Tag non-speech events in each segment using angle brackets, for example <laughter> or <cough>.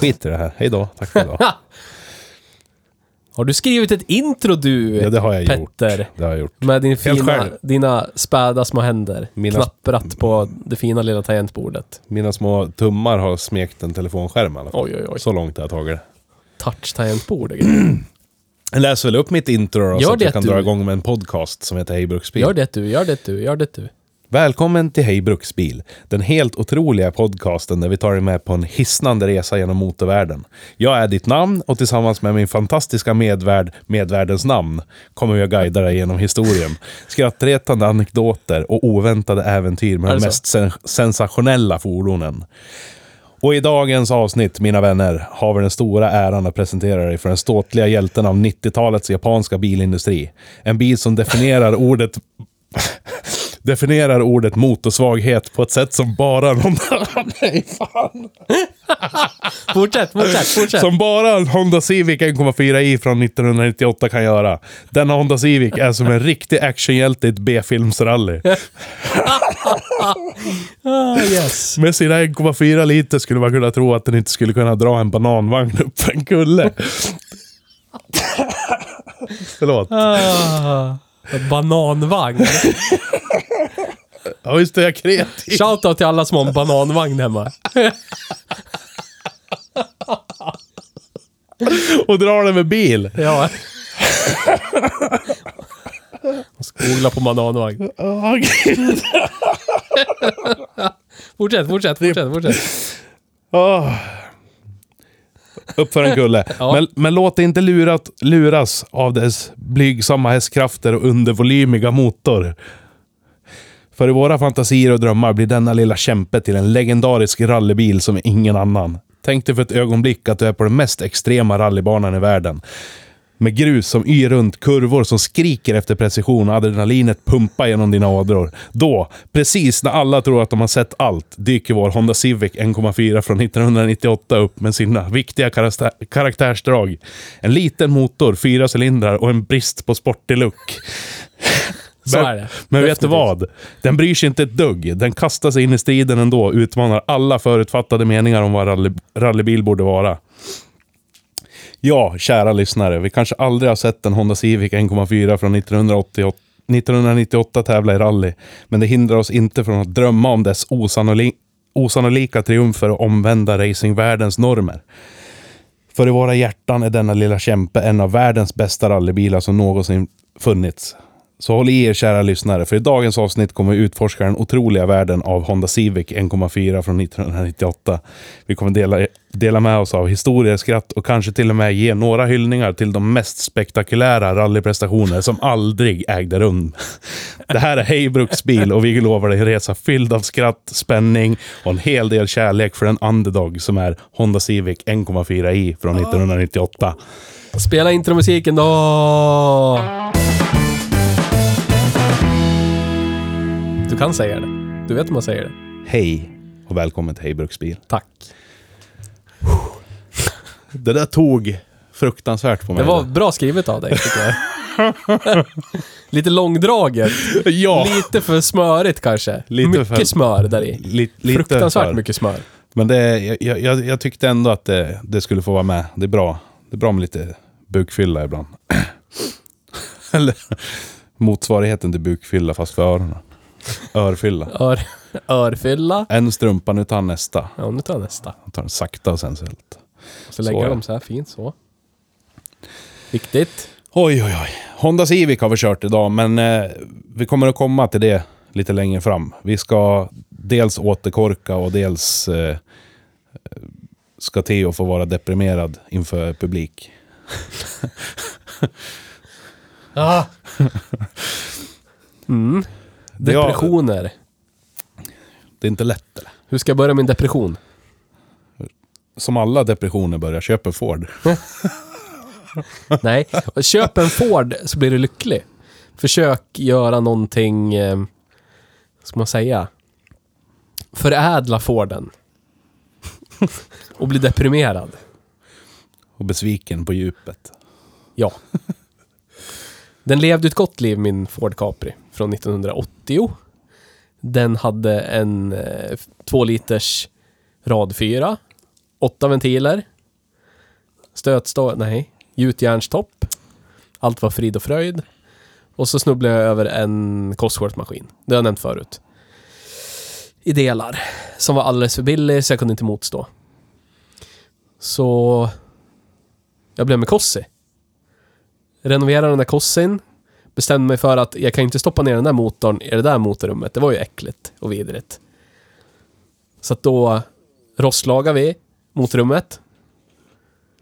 Skit i det här. Hej då. Tack för idag. <laughs> Har du skrivit ett intro du, Ja, det har jag Petter? gjort. Det har jag gjort. Med din fina, dina späda små händer. Mina- Knapprat på det fina lilla tangentbordet. Mina små tummar har smekt en telefonskärm i alla fall. Oj, oj, oj. Så långt har jag tagit det. Touch-tangentbord. <clears throat> Jag läser väl upp mitt intro då, Gör så att jag kan du. dra igång med en podcast som heter Hej Bruksbil. Gör det du, gör det du, gör det du. Välkommen till Hej Bruksbil. Den helt otroliga podcasten där vi tar dig med på en hisnande resa genom motorvärlden. Jag är ditt namn och tillsammans med min fantastiska medvärd, medvärdens namn, kommer att guida dig genom historien. Skrattretande anekdoter och oväntade äventyr med de mest sen- sensationella fordonen. Och i dagens avsnitt, mina vänner, har vi den stora äran att presentera dig för den ståtliga hjälten av 90-talets japanska bilindustri. En bil som definierar ordet definierar ordet motorsvaghet på ett sätt som bara en Honda... <laughs> Nej, fan. Fortsätt, fortsätt, fortsätt. Som bara en Honda Civic 1,4i från 1998 kan göra. Denna Honda Civic är som en riktig actionhjälte i ett B-filmsrally. <laughs> Ah, yes. Med sina 1,4 liter skulle man kunna tro att den inte skulle kunna dra en bananvagn upp en kulle. <laughs> Förlåt. Ah, bananvagn. Ja, visst är jag kreativ. Shoutout till alla som har en bananvagn hemma. Och drar den med bil. Ja. Googla på bananvagn. Oh, gud. Fortsätt, fortsätt, fortsätt, fortsätt. Åh. Upp för en kulle. <laughs> Ja. men, men låt dig inte lurat, luras av dess blygsamma hästkrafter och undervolymiga motor. För i våra fantasier och drömmar blir denna lilla kämpe till en legendarisk rallybil som ingen annan. Tänk dig för ett ögonblick att du är på den mest extrema rallybanan i världen. Med grus som yr runt, kurvor som skriker efter precision och adrenalinet pumpar genom dina ådror. Då, precis när alla tror att de har sett allt, dyker vår Honda Civic 1,4 från 1998 upp med sina viktiga karaktärsdrag. En liten motor, fyra cylindrar och en brist på sportig look. Så Men- är det. Men vet du Definitivt. vad? Den bryr sig inte ett dugg. Den kastar sig in i striden ändå utmanar alla förutfattade meningar om vad rally, rallybil borde vara. Ja, kära lyssnare. Vi kanske aldrig har sett en Honda Civic 1,4 från 1988 1998 tävla i rally. Men det hindrar oss inte från att drömma om dess osannoli osannolika triumfer och omvända racingvärldens normer. För i våra hjärtan är denna lilla kämpe en av världens bästa rallybilar som någonsin funnits. Så håll i er kära lyssnare, för i dagens avsnitt kommer vi utforska den otroliga världen av Honda Civic 1,4 från 1998. Vi kommer dela, dela med oss av historier, skratt och kanske till och med ge några hyllningar till de mest spektakulära rallyprestationer som aldrig ägde rum. Det här är Hej Bruksbil och vi lovar dig en resa fylld av skratt, spänning och en hel del kärlek för en underdog som är Honda Civic 1,4i från 1998. Spela intromusiken då! Du kan säga det. Du vet hur man säger det. Hej och välkommen till Hej Bruksbil. Tack. <laughs> Det där tog fruktansvärt på mig. Det var bra skrivet av dig, tycker jag. <laughs> Lite långdraget. ja, Lite för smörigt kanske. Lite mycket för- smör där i. li, lite Fruktansvärt för. mycket smör. Men det, jag, jag, jag tyckte ändå att det, det skulle få vara med. Det är bra. Det är bra med lite bukfylla ibland. <clears throat> Eller motsvarigheten till bukfylla fast för öronen. <laughs> Örfylla. Ör, örfylla. En strumpa, nu tar han nästa. Ja, nu tar jag nästa. Han tar den sakta och sensuellt. Så lägger Så, dem så här fint så. Viktigt. Oj, oj, oj. Honda Civic har vi kört idag, men eh, vi kommer att komma till det lite längre fram. Vi ska dels återkorka och dels eh, ska Theo få vara deprimerad inför publik. Ja. <laughs> Mm. Depressioner. Det är inte lätt eller? Hur ska jag börja min depression? Som alla depressioner börjar, köp en Ford. Nej, köp en Ford så blir du lycklig. Försök göra någonting, eh, ska man säga, förädla Forden. Och bli deprimerad. Och besviken på djupet. Ja. Den levde ett gott liv, min Ford Capri, från 1980. Den hade en eh, två liters rad 4, åtta ventiler, stötstå... Nej, gjutjärnstopp. Allt var frid och fröjd. Och så snubblade jag över en Cosworth-maskin. Det har jag nämnt förut. I delar. Som var alldeles för billig, så jag kunde inte motstå. Så... Jag blev med Cossi. Renoverade den där Cossin. Bestämde mig för att jag kan inte stoppa ner den där motorn i det där motorrummet. Det var ju äckligt och vidrigt. Så att då rostlagade vi motorrummet.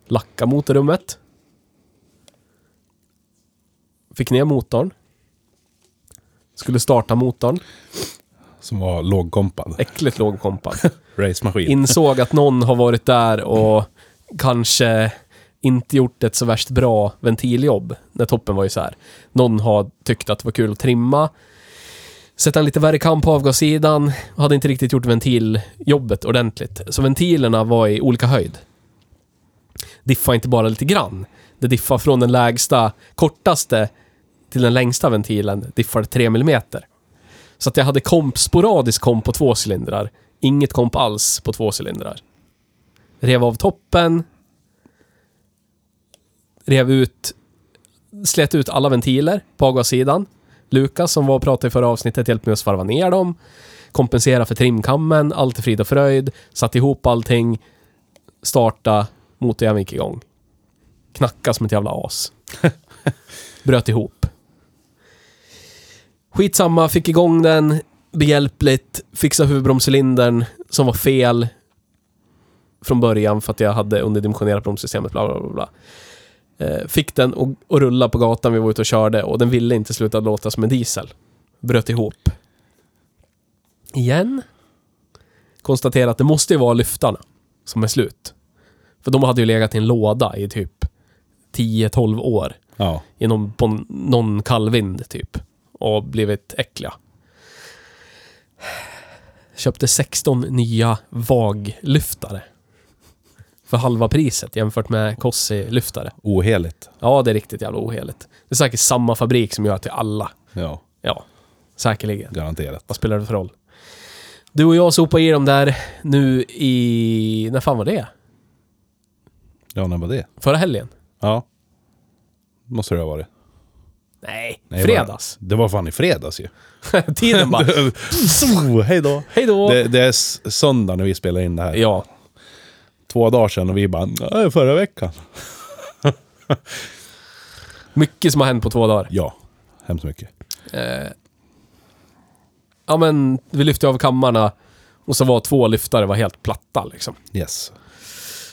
Lacka motorrummet. Fick ner motorn. Skulle starta motorn. Som var lågkompad. Äckligt lågkompad. <laughs> Racemaskin. Insåg att någon har varit där och kanske inte gjort ett så värst bra ventiljobb när toppen var isär. Någon har tyckt att det var kul att trimma. Sätta en lite värre kam på avgassidan. Hade inte riktigt gjort ventiljobbet ordentligt. Så ventilerna var i olika höjd. Diffa inte bara lite grann. Det diffar från den lägsta, kortaste till den längsta ventilen. Diffar 3 mm. Så att jag hade komp, sporadisk komp på två cylindrar. Inget komp alls på två cylindrar. Rev av toppen. Rev ut... Slet ut alla ventiler på avgassidan. Lukas som var och pratade i förra avsnittet hjälpte mig att svarva ner dem. Kompensera för trimkammen, allt är frid och fröjd. Satt ihop allting. Starta, motorjäveln gick igång. Knacka som ett jävla as. <laughs> Bröt ihop. Skitsamma, fick igång den behjälpligt. Fixa huvudbromscylindern som var fel från början för att jag hade underdimensionerat bromssystemet. Bla, bla, bla, fick den att rulla på gatan vi var ute och körde och den ville inte sluta låta som en diesel. Bröt ihop. Igen. Konstatera att det måste ju vara lyftarna som är slut. För de hade ju legat i en låda i typ 10-12 år. Ja. I någon, på någon kallvind typ. Och blivit äckliga. Köpte 16 nya VAG-lyftare. För halva priset jämfört med Cossi-lyftare. Oheligt. Ja, det är riktigt jävla oheligt. Det är säkert samma fabrik som gör till alla. Ja, Ja, säkerligen. garanterat. Vad spelar det för roll? Du och jag sopade i dem där nu i... När fan var det? Ja, när var det? Förra helgen? Ja. Måste det ha varit. Nej, Nej, fredags. Det var fan i fredags ju. <laughs> Tiden bara... <laughs> Hej då. Hej då! Det, det är söndag när vi spelar in det här. Ja, Två dagar sedan och vi bara, "Ja, förra veckan. <laughs> mycket som har hänt på två dagar. Ja, hemskt mycket. Eh, ja men, vi lyfte av kammarna och så var två lyftare var helt platta liksom. Yes.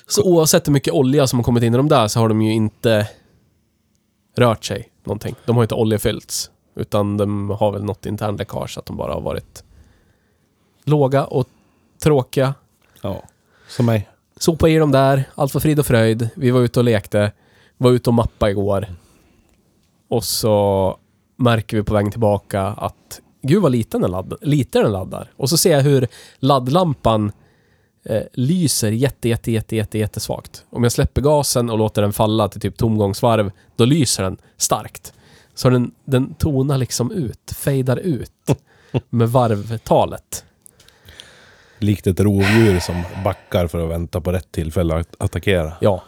Så oavsett hur mycket olja som har kommit in i de där så har de ju inte rört sig någonting. De har inte oljefyllts. Utan de har väl något internläckage att de bara har varit låga och tråkiga. Ja. Som mig. Sopa i dem där, allt var frid och fröjd. Vi var ute och lekte. Var ute och mappa igår. Och så märker vi på vägen tillbaka att gud vad liten den, ladd, lite den laddar. Och så ser jag hur laddlampan eh, lyser jätte, jätte, jätte, jätte, jättesvagt. Om jag släpper gasen och låter den falla till typ tomgångsvarv, då lyser den starkt. Så den, den tonar liksom ut, fejdar ut med varvtalet. Likt ett rovdjur som backar för att vänta på rätt tillfälle att attackera. Ja.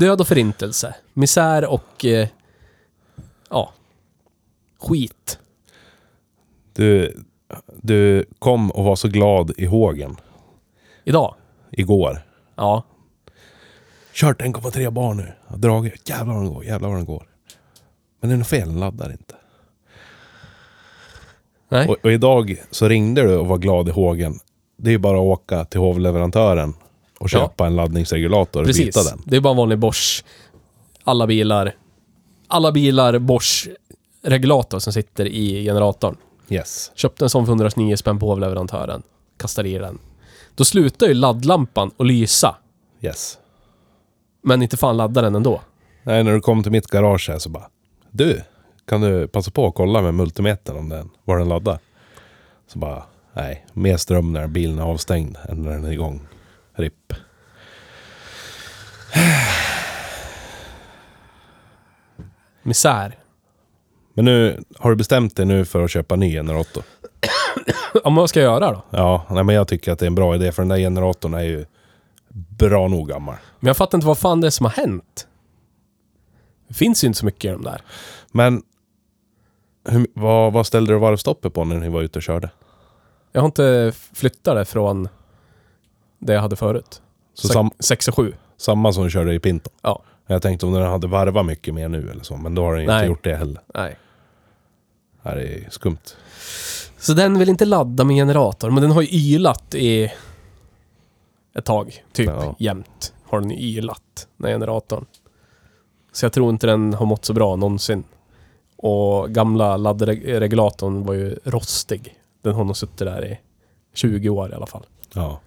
Död och förintelse. Misär och... Eh, ja. Skit. Du, du kom och var så glad i hågen Idag. igår. Ja. Kört 1,3 bar nu. Har dragit. Jävlar vad den går, jävlar vad den går. Men det är något fel, den laddar inte. Nej. Och, och idag så ringde du och var glad i hågen. Det är ju bara att åka till hovleverantören och köpa en laddningsregulator och Precis. byta den. Det är bara en vanlig Bosch. Alla bilar. Alla bilar Bosch regulator som sitter i generatorn. Yes. Köpte en sån för 129 spänn på leverantören. Kastade i den. Då slutar ju laddlampan att lysa. Yes. Men inte fan laddar den ändå. Nej, när du kom till mitt garage här så bara. Du, kan du passa på att kolla med multimetern om den, var den laddar? Så bara, nej, mer ström när bilen är avstängd än när den är igång. RIP. <sighs> Misär. Men nu, har du bestämt dig nu för att köpa ny generator? <coughs> Men vad ska jag göra då? Ja, nej, men jag tycker att det är en bra idé för den där generatorn är ju bra nog gammal. Men jag fattar inte vad fan det är som har hänt. Det finns ju inte så mycket i de där. Men hur, vad, vad ställde du varvstoppet på när ni var ute och körde? Jag har inte flyttat det från det jag hade förut. Så sam, 6 och 7. samma som du körde i Pinto? Ja. Jag tänkte om den hade varvat mycket mer nu eller så, men då har den inte Nej. gjort det heller. Nej. Det här är skumt. Så den vill inte ladda med generator, men den har ju ylat i ett tag. Typ Ja. jämt har den ylat, den här generatorn. Så jag tror inte den har mått så bra någonsin. Och gamla laddregulatorn var ju rostig. Den har nog suttit där i 20 år i alla fall. Ja.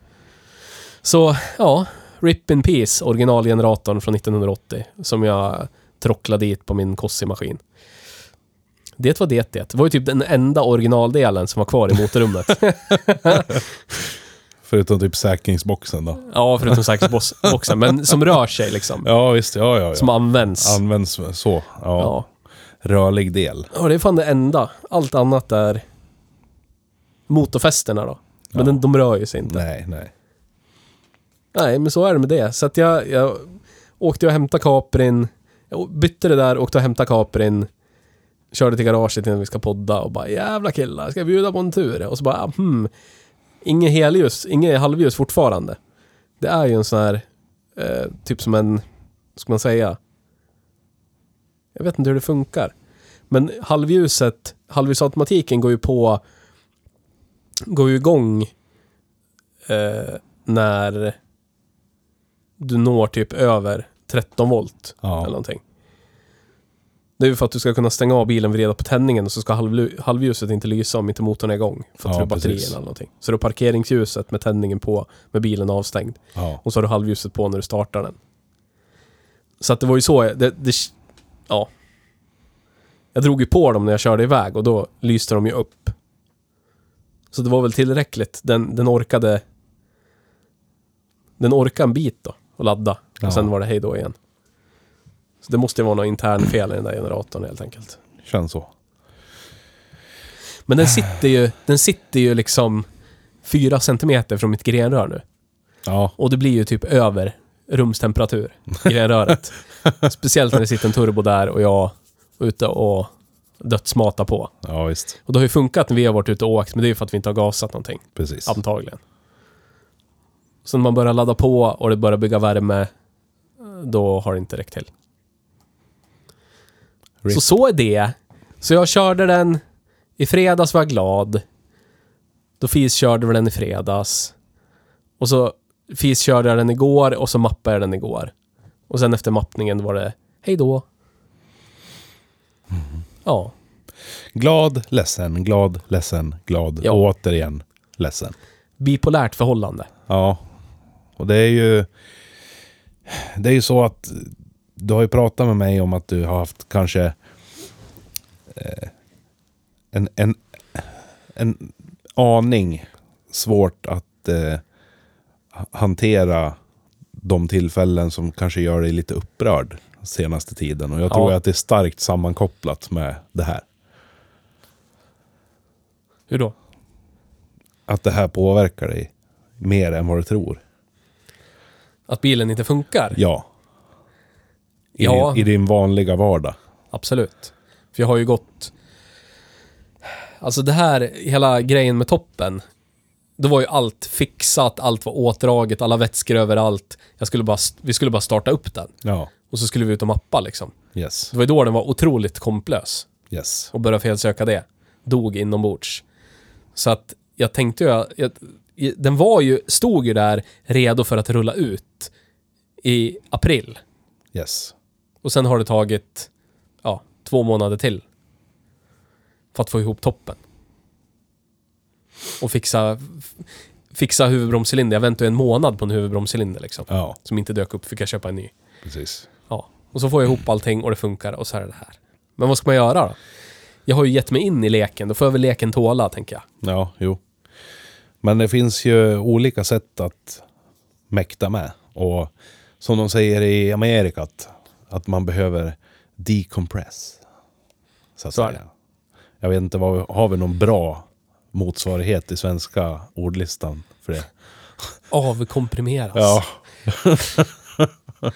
Så, ja. RIP in Peace, originalgeneratorn från 1980. Som jag trocklade dit på min Cossi-maskin. Det var det det. Det var ju typ den enda originaldelen som var kvar i <laughs> motorrummet. <laughs> Förutom typ säkringsboxen då. ja, förutom <laughs> säkerhetsboxen. Men som rör sig liksom. Ja visst, ja ja. Som ja. används. Används så. Ja. Ja. Rörlig del. ja, det är fan det enda. Allt annat är motorfästena då. Men Ja. den, de rör ju sig inte. Nej, nej. Nej, men så är det med det. Så att jag, jag åkte och hämtade Caprin. Jag bytte det där, åkte och hämtade Caprin. Körde till garaget innan vi ska podda och bara jävla killar, ska jag bjuda på en tur? Och så bara, hmm. Inget helljus, inget halvljus fortfarande. Det är ju en sån här, eh, typ som en, ska man säga? Jag vet inte hur det funkar. Men halvljuset, halvljusautomatiken går ju på, går ju igång eh, när du når typ över 13 volt Ja. eller någonting. Det är ju för att du ska kunna stänga av bilen, vrida på tändningen och så ska halvljuset inte lysa om inte motorn är igång. För att Ja, batterierna eller någonting. Så du har parkeringsljuset med tändningen på, med bilen avstängd. Ja. Och så har du halvljuset på när du startar den. Så att det var ju så, det, det, ja. Jag drog ju på dem när jag körde iväg och då lyste de ju upp. Så det var väl tillräckligt. Den, den orkade... Den orkade en bit då, och ladda. Ja. Och sen var det hej då igen. Så det måste ju vara något internfel i den där generatorn helt enkelt. Känns så. Men den sitter ju, den sitter ju liksom fyra centimeter från mitt grenrör nu. Ja. Och det blir ju typ över rumstemperatur, grenröret. <laughs> Speciellt när det sitter en turbo där och jag är ute och dödsmatar på. Ja visst. Och det har ju funkat när vi har varit ute och åkt, men det är ju för att vi inte har gasat någonting. Precis. Antagligen. Så när man börjar ladda på och det börjar bygga värme, då har det inte räckt till. Rip. Så så är det. Så jag körde den i fredags var jag glad. Då Fis körde vi den i fredags. Och så Fis körde jag den igår och så mappade jag den igår. Och sen efter mappningen var det hej då. Ja, Glad, ledsen, glad, ledsen, glad. Ja. Och återigen ledsen. bipolärt förhållande. Ja. Och det är ju... Det är ju så att du har ju pratat med mig om att du har haft kanske eh, en, en, en aning svårt att eh, ha- hantera de tillfällen som kanske gör dig lite upprörd senaste tiden. Och jag tror Ja. att det är starkt sammankopplat med det här. Hur då? Att det här påverkar dig mer än vad du tror. Att bilen inte funkar? Ja. I, Ja. din, I din vanliga vardag. Absolut. För jag har ju gått... Alltså det här, hela grejen med toppen. Då var ju allt fixat, allt var åtdraget, alla vätskor överallt. Jag skulle bara, vi skulle bara starta upp den. Ja. Och så skulle vi ut och mappa liksom. Yes. Det var ju då den var otroligt komplös. Yes. Och började felsöka det. Dog inombords. Så att jag tänkte ju, jag, i- den var ju, stod ju där redo för att rulla ut i april. Yes. Och sen har det tagit, ja, två månader till. För att få ihop toppen. Och fixa, fixa huvudbromscylinder. Jag väntade en månad på en huvudbromscylinder liksom. Ja, Som inte dök upp, fick jag köpa en ny. precis. Ja. Och så får jag ihop allting och det funkar och så är det här. Men vad ska man göra då? Jag har ju gett mig in i leken, då får jag väl leken tåla, tänker jag. Ja, jo. Men det finns ju olika sätt att mäkta med. Och som de säger i Amerika, att, att man behöver decompress. Så, att Så säga. Jag vet inte, vad, har vi någon bra motsvarighet i svenska ordlistan för det? Avkomprimeras. Ja, <laughs>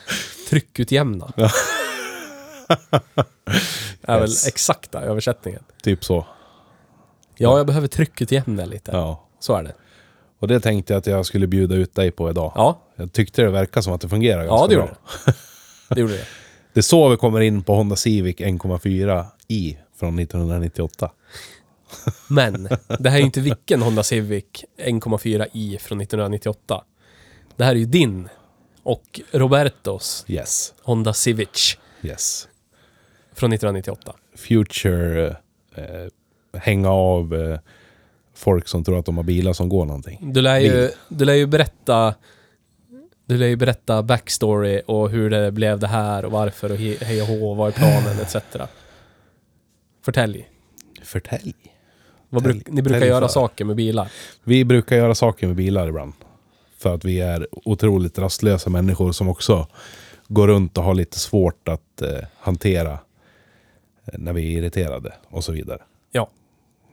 Tryckutjämna. är väl Yes. exakta översättningen. typ så. Ja, jag behöver tryckutjämna lite. Ja. Så är det. Och det tänkte jag att jag skulle bjuda ut dig på idag. Ja, Jag tyckte det verkar som att det fungerar ganska ja det bra. gjorde det. Det gjorde det. <laughs> Det är så vi kommer in på Honda Civic 1,4 i från 1998. Men det här är ju inte vilken Honda Civic 1,4 i från 1998. Det här är ju din och Robertos Yes, Honda Civic yes. från 1998. Future eh, hänga av eh, folk som tror att de har bilar som går någonting. Du lär ju, Bil. du lär ju berätta du lär ju berätta backstory och hur det blev det här och varför och he- hej och hå, vad är planen etc. Förtälj. Förtälj. Bruk, ni brukar göra saker med bilar. Vi brukar göra saker med bilar ibland. För att vi är otroligt rastlösa människor som också går runt och har lite svårt att eh, hantera eh, när vi är irriterade och så vidare. Ja.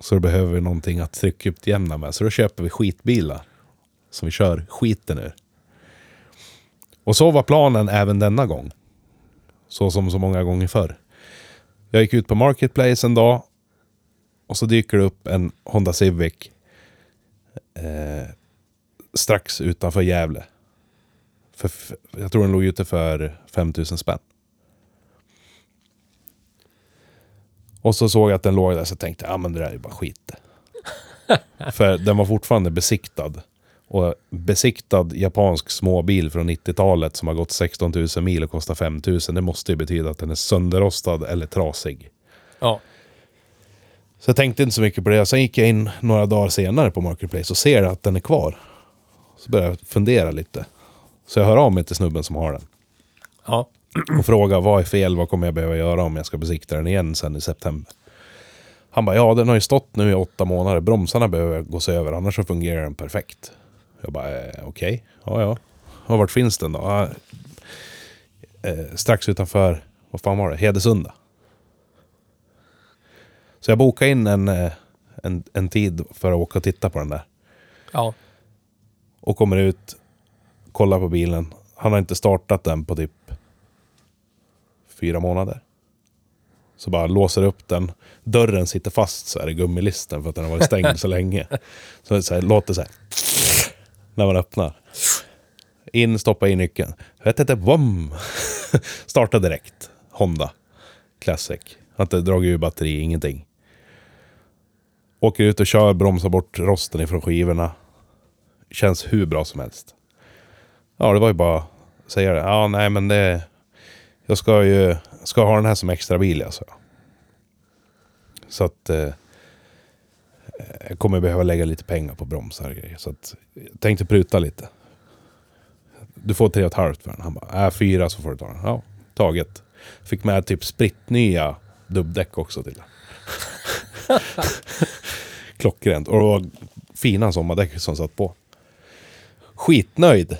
Så då behöver vi någonting att tryckutjämna med. Så då köper vi skitbilar. Som vi kör skiten ur. Och så var planen även denna gång. Så som så många gånger förr. Jag gick ut på Marketplace en dag. Och så dyker det upp en Honda Civic. Eh, strax utanför Gävle. För, jag tror den låg ute för 5000 spänn. Och så såg jag att den låg där så tänkte jag, ja men det där är ju bara skit. <laughs> För den var fortfarande besiktad. Och besiktad japansk småbil från 90-talet som har gått 16 000 mil och kostar 5 000. Det måste ju betyda att den är sönderrostad eller trasig. Ja. Så jag tänkte inte så mycket på det. Sen gick jag in några dagar senare på Marketplace och ser att den är kvar. Så började jag fundera lite. Så jag hör av mig till snubben som har den. Ja. och fråga vad är fel, vad kommer jag behöva göra om jag ska besikta den igen sen i september. Han bara, ja den har ju stått nu i åtta månader, bromsarna behöver gås över, annars så fungerar den perfekt. Jag bara, eh, okej, ja ja. Och vart finns den då? Eh, strax utanför, vad fan var det, Hedesunda. Så jag bokade in en, eh, en, en tid för att åka och titta på den där. Ja. Och kommer ut, kollar på bilen. Han har inte startat den på typ fyra månader. Så bara låser upp den. Dörren sitter fast så här i gummilisten för att den har varit stängd så länge. <laughs> Så det så här, låter så här. När man öppnar. In, stoppa in nyckeln. Vet inte, bom! <laughs> Starta direkt. Honda. Classic. Har inte dragit ur batteri, ingenting. Åker ut och kör, bromsar bort rosten ifrån skivorna. Känns hur bra som helst. Ja, det var ju bara att säga det. Ja, nej men det... Jag ska ju ska ha den här som extra bil alltså. Så att... Eh, jag kommer behöva lägga lite pengar på bromsar och grejer. Så att jag tänkte pruta lite. Du får tre och ett halvt för den. Han bara, äh, fyra så får du ta den. Ja, taget. Fick med typ sprittnya dubbdäck också till den. <laughs> Klockrent. Och det var fina sommardäck som satt på. Skitnöjd.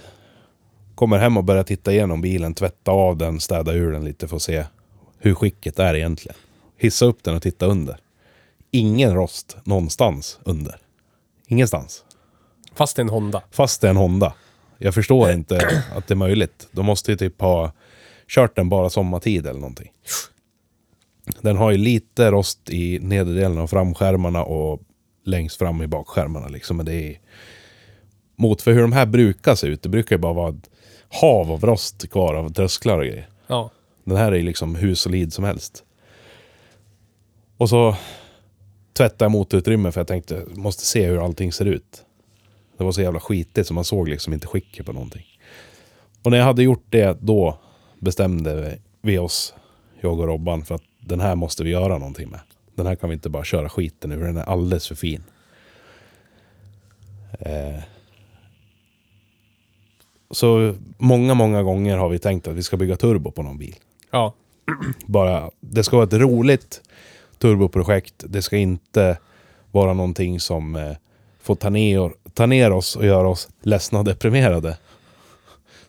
Kommer hem och börjar titta igenom bilen, tvätta av den, städa ur den lite för att se hur skicket är egentligen. Hissa upp den och titta under. Ingen rost någonstans under. Ingenstans. Fast det är en Honda. Fast det är en Honda. Jag förstår inte att det är möjligt. De måste ju typ ha kört den bara sommartid eller någonting. Den har ju lite rost i nedre delen av framskärmarna och längst fram i bakskärmarna liksom. Men det är mot för hur de här brukar se ut. Det brukar ju bara vara ett hav av rost kvar av trösklar och grejer. Ja. Den här är ju liksom hur solid som helst. Och så tvättade jag motorutrymme för jag tänkte, måste se hur allting ser ut. Det var så jävla skitigt så man såg liksom inte skicket på någonting. Och när jag hade gjort det, då bestämde vi oss, jag och Robban, för att den här måste vi göra någonting med. Den här kan vi inte bara köra skiten ur, den är alldeles för fin. Eh. Så många, många gånger har vi tänkt att vi ska bygga turbo på någon bil. Ja. <clears throat> Bara, det ska vara ett roligt turboprojekt. Det ska inte vara någonting som eh, får ta ner, ta ner oss och göra oss ledsna och deprimerade.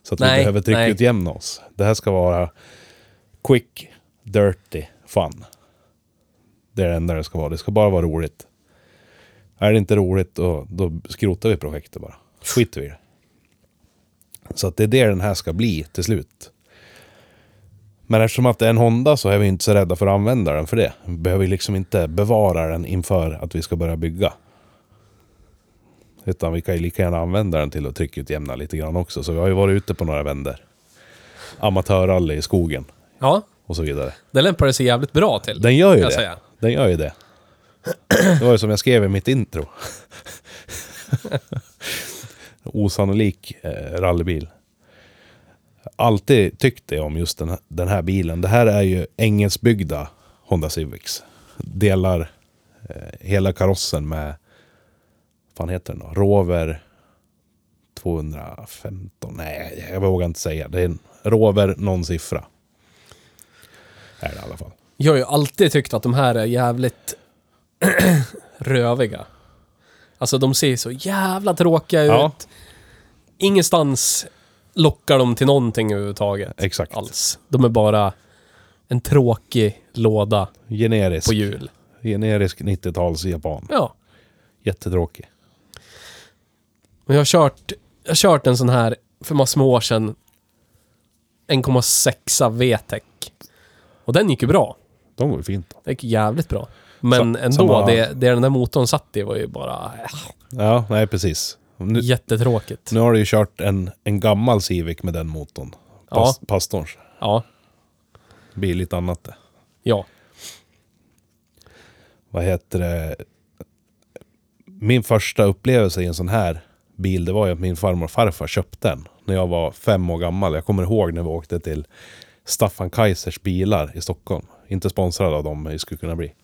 Så att vi Nej, behöver tryckutjämna oss. Det här ska vara quick, dirty, fun. Det är det enda det ska vara. Det ska bara vara roligt. Är det inte roligt då, då skrotar vi projektet bara. Skiter vi i det. Så att det är det den här ska bli till slut. Men eftersom att det är en Honda så är vi inte så rädda för att använda den för det. Vi behöver liksom inte bevara den inför att vi ska börja bygga. Utan vi kan ju lika gärna använda den till att tryckutjämna lite grann också. Så vi har ju varit ute på några vänder. Amatörrally i skogen Ja, och så vidare. det lämpar det sig jävligt bra till. Den gör ju det. säga. Den gör ju det. Det var ju som jag skrev i mitt intro. <laughs> Osannolik eh, rallybil. Alltid tyckt det om just den här, den här bilen. Det här är ju engelskbyggda Honda Civics. Delar eh, hela karossen med, vad heter den då? Rover 215? Nej, jag vågar inte säga. Det är en Rover någon siffra. Är det i alla fall. Jag har ju alltid tyckt att de här är jävligt <clears throat> röviga. Alltså de ser så jävla tråkiga Ja. ut. Ingenstans lockar de till någonting överhuvudtaget. Exakt. Alls. De är bara en tråkig låda Generisk. på hjul. Generisk 90-tals japan. Ja. Jättetråkig. Men jag har kört, jag har kört en sån här för massor med år sedan. 1,6 VTEC. Och den gick ju bra. De går ju fint. Det gick jävligt bra. Men Så- ändå, samma- det, det den där motorn satt i var ju bara äh, Ja, nej precis. Nu, jättetråkigt. nu har du ju kört en, en gammal Civic med den motorn. Pas, Pastorns. Ja, Det blir lite annat det. ja. Vad heter det? Min första upplevelse i en sån här bil, det var ju att min farmor och farfar köpte den. När jag var fem år gammal. Jag kommer ihåg när vi åkte till Staffan Kaisers bilar i Stockholm. Inte sponsrad av dem, men det skulle kunna bli.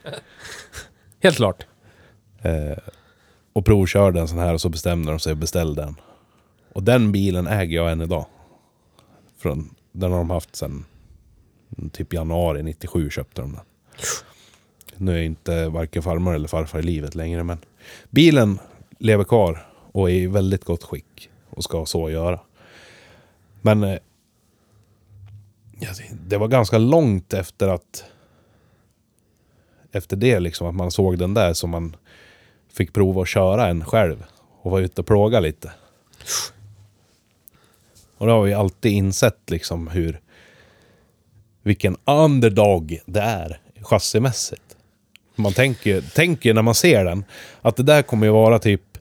<laughs> Helt klart. Eh, och provkörde en sån här och så bestämde de sig och beställde den. Och den bilen äger jag än idag. Från, den har de haft sedan typ januari 97 köpte de den. Nu är inte varken farmor eller farfar i livet längre men bilen lever kvar och är i väldigt gott skick och ska så göra. Men eh, det- var ganska långt efter att efter det liksom att man såg den där som man fick prova att köra en själv och var ute och plåga lite. Och då har vi alltid insett liksom hur vilken underdog det är chassimässigt. Man tänker, tänker när man ser den att det där kommer ju vara typ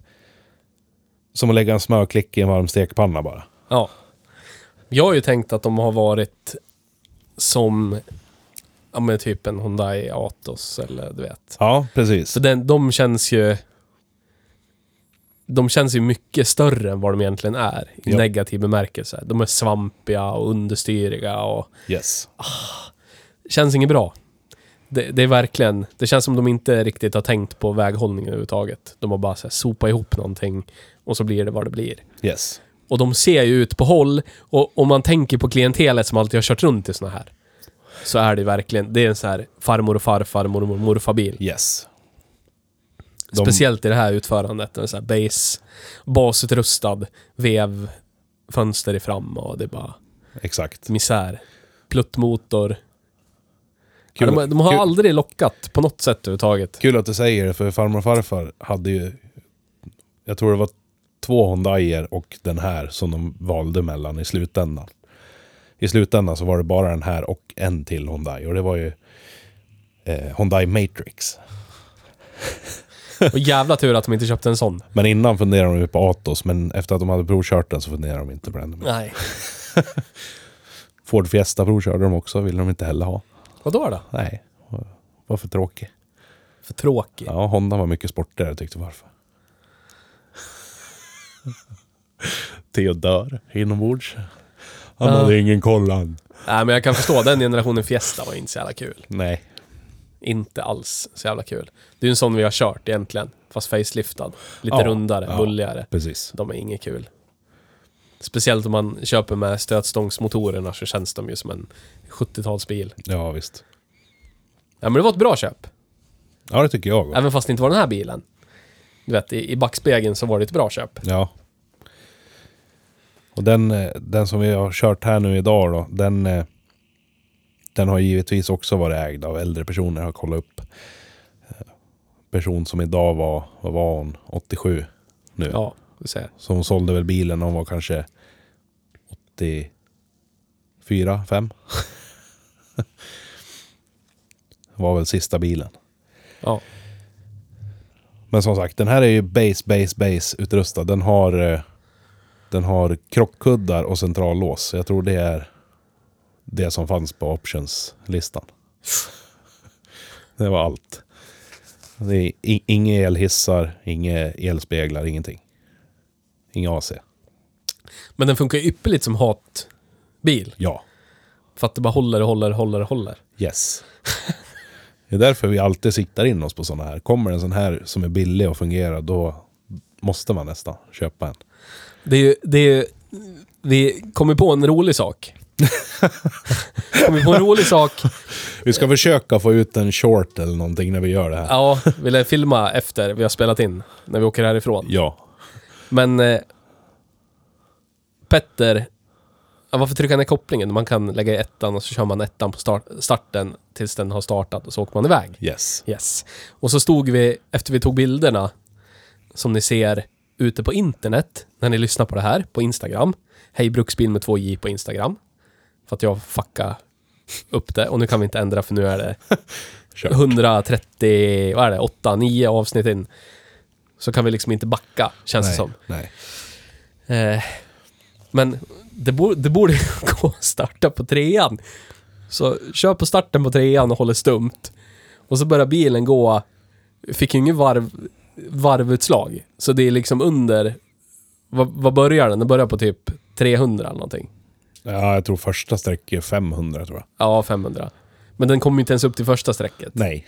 som att lägga en smörklick i en varm stekpanna bara. Ja. Jag har ju tänkt att de har varit som ja, men typ en Hyundai Atos eller du vet. Ja, precis. Så den, de känns ju... De känns ju mycket större än vad de egentligen är. I Ja. negativ bemärkelse. De är svampiga och understyriga och... Yes. Känns inget bra. Det, det är verkligen... Det känns som de inte riktigt har tänkt på väghållningen överhuvudtaget. De har bara så här, sopat ihop någonting och så blir det vad det blir. Yes. Och de ser ju ut på håll. Och om man tänker på klientelet som alltid har kört runt i såna här. Så är det verkligen, det är en sån här farmor och farfar, mormor och morfarbil. Yes. De- Speciellt i det här utförandet. En sån här base, basutrustad, vev, fönster i fram och det är bara Exakt. misär. Pluttmotor. Ja, Kul, de, de har kul, aldrig lockat på något sätt överhuvudtaget. kul att du säger det, för farmor och farfar hade ju... Jag tror det var två Hyundaier och den här som de valde mellan i slutändan. I slutändan så var det bara den här och en till Hyundai. Och det var ju eh, Hyundai Matrix. Och jävla tur att de inte köpte en sån. <laughs> Men innan funderade de ju på Atos, men efter att de hade provkört den så funderade de inte på den. Nej. <laughs> Ford Fiesta provkörde de också, ville de inte heller ha. Vadå då? Nej, var för tråkig. För tråkig. Ja, Honda var mycket sportigare tyckte farfar. <laughs> Theo dör inombords. Han Ja. hade ingen koll han. Nej, men jag kan förstå. Den generationen Fiesta var inte så jävla kul. Nej. Inte alls så jävla kul. Det är ju en sån vi har kört egentligen. Fast faceliftad. Lite Ja, rundare, ja. bulligare. Precis. De är inget kul. Speciellt om man köper med stötstångsmotorerna så känns de ju som en 70-talsbil. Ja, visst. Ja men det var ett bra köp. Ja, det tycker jag. Även fast det inte var den här bilen. Du vet, i, i backspegeln så var det ett bra köp. Ja. Och den, eh, den som vi har kört här nu idag då, den, eh, den har givetvis också varit ägd av äldre personer. Jag har kollat upp. Eh, Person som idag var, vad var hon? 87 nu. Ja, du ser. Hon sålde väl bilen när hon var kanske 84, 5. <laughs> var väl sista bilen. Ja. Men som sagt, den här är ju base, base, base utrustad. Den har, eh, den har krockkuddar och centrallås. Jag tror det är det som fanns på options-listan. <laughs> Det var allt. Det är inga elhissar, inga elspeglar, ingenting. Inga AC. Men den funkar ypperligt som hatbil. Ja. För att det bara håller och håller och håller och håller. Yes. <laughs> Det är därför vi alltid siktar in oss på sådana här. Kommer en sån här som är billig och fungerar, då måste man nästan köpa en. Det är ju, det är vi kommer på en rolig sak. <laughs> kommer på en rolig sak. Vi ska försöka få ut en short eller någonting när vi gör det här. Ja, vill jag filma efter vi har spelat in. När vi åker härifrån. Ja. Men eh, Petter, ja, varför trycka ner kopplingen? Man kan lägga i ettan och så kör man ettan på start, starten tills den har startat och så åker man iväg. Yes. Yes. Och så stod vi, efter vi tog bilderna, som ni ser ute på internet, när ni lyssnar på det här, på Instagram. Hej Bruksbil med 2J på Instagram. För att jag fuckade upp det och nu kan vi inte ändra för nu är det <laughs> Kör. 130, vad är det, 8, 9 avsnitt in. Så kan vi liksom inte backa, känns det Nej. som. Nej. Eh, men det, bo, det borde ju <laughs> gå att starta på trean. Så kör på starten på trean och håller stumt. Och så börjar bilen gå, fick ju ingen varv, varvutslag. Så det är liksom under, vad, vad börjar den? Den börjar på typ 300 eller någonting. Ja, jag tror första streck är 500 tror jag. Ja, 500. Men den kommer inte ens upp till första strecket. Nej.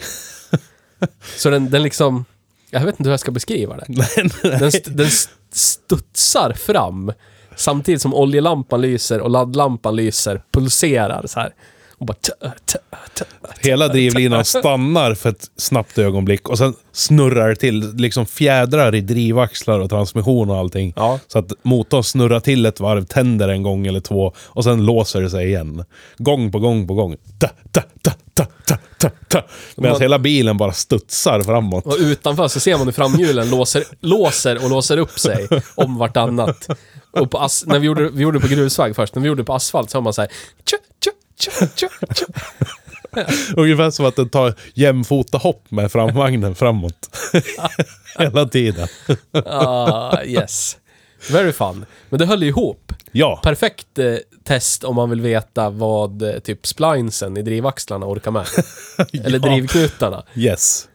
<laughs> Så den, den liksom, jag vet inte hur jag ska beskriva det. <laughs> Den, st- den st- studsar fram samtidigt som oljelampan lyser och laddlampan lyser, pulserar så här. Och bara tö, tö, tö. Hela drivlinan <laughs> stannar för ett snabbt ögonblick och sen snurrar det till. Liksom fjädrar i drivaxlar och transmission och allting. Ja. Så att motorn snurrar till ett varv, tänder en gång eller två och sen låser det sig igen. Gång på gång på gång. Medan hela bilen bara studsar framåt. Och utanför så ser man hur framhjulen låser, låser och låser upp sig om vartannat. Och på as- när vi gjorde, vi gjorde det på grusväg först, när vi gjorde det på asfalt så har man såhär... Tja, tja, tja, tja, tja. Ungefär som att den tar jämfota hopp med framvagnen framåt. <laughs> hela tiden. Ah, yes. Very fun. Men det höll ihop. Ja, Perfekt eh, test om man vill veta vad eh, typ splinesen i drivaxlarna orkar med. <laughs> Eller Ja. drivknutarna. yes.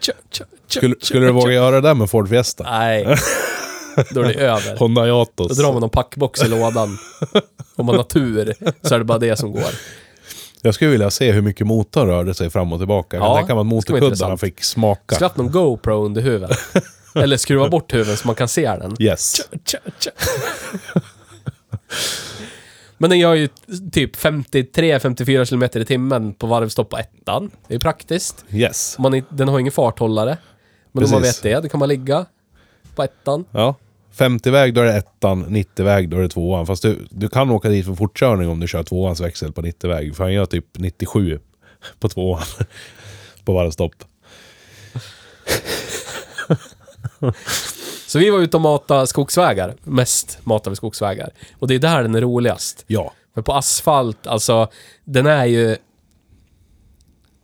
Tja, tja, tja, Skulle, skulle du våga göra det där med Ford Fiesta? Nej. <laughs> <laughs> Då är det över. Honda Då Yatos. drar man någon packbox i lådan. Om man har tur så är det bara det som går. Jag skulle vilja se hur mycket motorn rörde sig fram och tillbaka. Ja, kan det skulle vara motorkuddarna fick smaka. Slapp någon GoPro under huven. <laughs> Eller skruva bort huven så man kan se den. Yes. Tja, tja. Men den gör ju typ 53-54 km i timmen på varvstopp på ettan. Det är praktiskt. Yes. Man, den har ingen farthållare. Men om man Precis. vet det, då kan man ligga på ettan. Ja. 50-väg då är det ettan, 90-väg då är det tvåan. Fast du, du kan åka dit för fortkörning om du kör tvåans växel på 90-väg. För han gör typ 97 på tvåan. <laughs> på varvstopp. <laughs> Så vi var ute och matade skogsvägar. Mest matade vi skogsvägar. Och det är där den är roligast. Ja. För på asfalt, alltså, den är ju...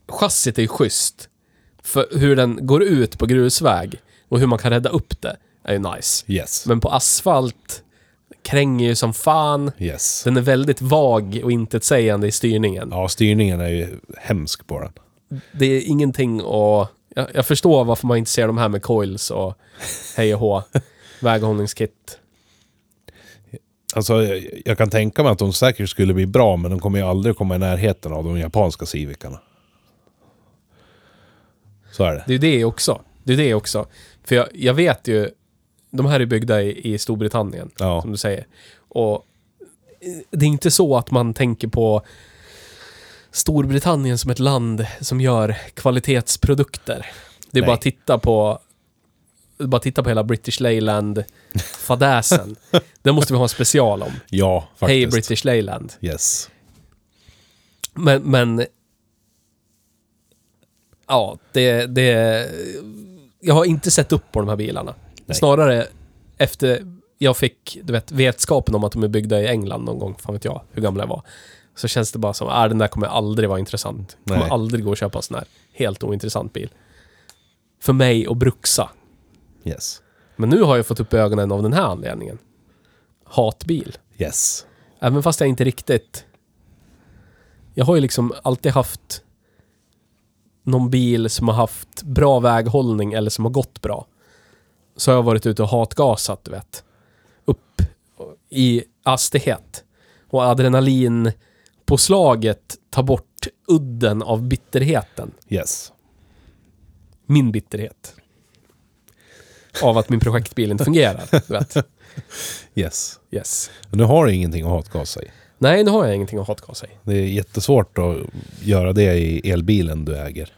Chassit är ju schysst. För hur den går ut på grusväg och hur man kan rädda upp det är ju nice. Yes. Men på asfalt kränger ju som fan. Yes. Den är väldigt vag och intetsägande i styrningen. Ja, styrningen är ju hemsk på den. Det är ingenting att... Jag, jag förstår varför man inte ser de här med coils och hej och hå. <laughs> Väghållningskit. Alltså, jag, jag kan tänka mig att de säkert skulle bli bra, men de kommer ju aldrig komma i närheten av de japanska Civicarna. Så är det. Det är ju det också. Det är det också. För jag, jag vet ju, de här är byggda i, i Storbritannien, Ja. som du säger. Och eh, det är inte så att man tänker på Storbritannien som ett land som gör kvalitetsprodukter. Det är Nej. bara att titta på bara titta på hela British Leyland-fadäsen. <laughs> Den måste vi ha en special om. Ja, faktiskt. Hej British Leyland. Yes. Men, men... Ja, det, det... Jag har inte sett upp på de här bilarna. Nej. Snarare efter jag fick, du vet, vetskapen om att de är byggda i England någon gång, fan vet jag hur gamla jag var. Så känns det bara som, äh, den där kommer aldrig vara intressant. Kommer Nej. aldrig gå att köpa en sån här helt ointressant bil. För mig att bruxa. Yes. Men nu har jag fått upp ögonen av den här anledningen. Hatbil. Yes. Även fast jag inte riktigt... Jag har ju liksom alltid haft någon bil som har haft bra väghållning eller som har gått bra. Så har jag varit ute och hatgasat, du vet. Upp i hastighet. Och adrenalin på slaget tar bort udden av bitterheten. Yes. Min bitterhet. Av att min projektbil inte fungerar, du vet. <laughs> Yes. Yes. Men nu har du ingenting att hatgasa i. Nej, nu har jag ingenting att hatgasa i. Det är jättesvårt att göra det i elbilen du äger.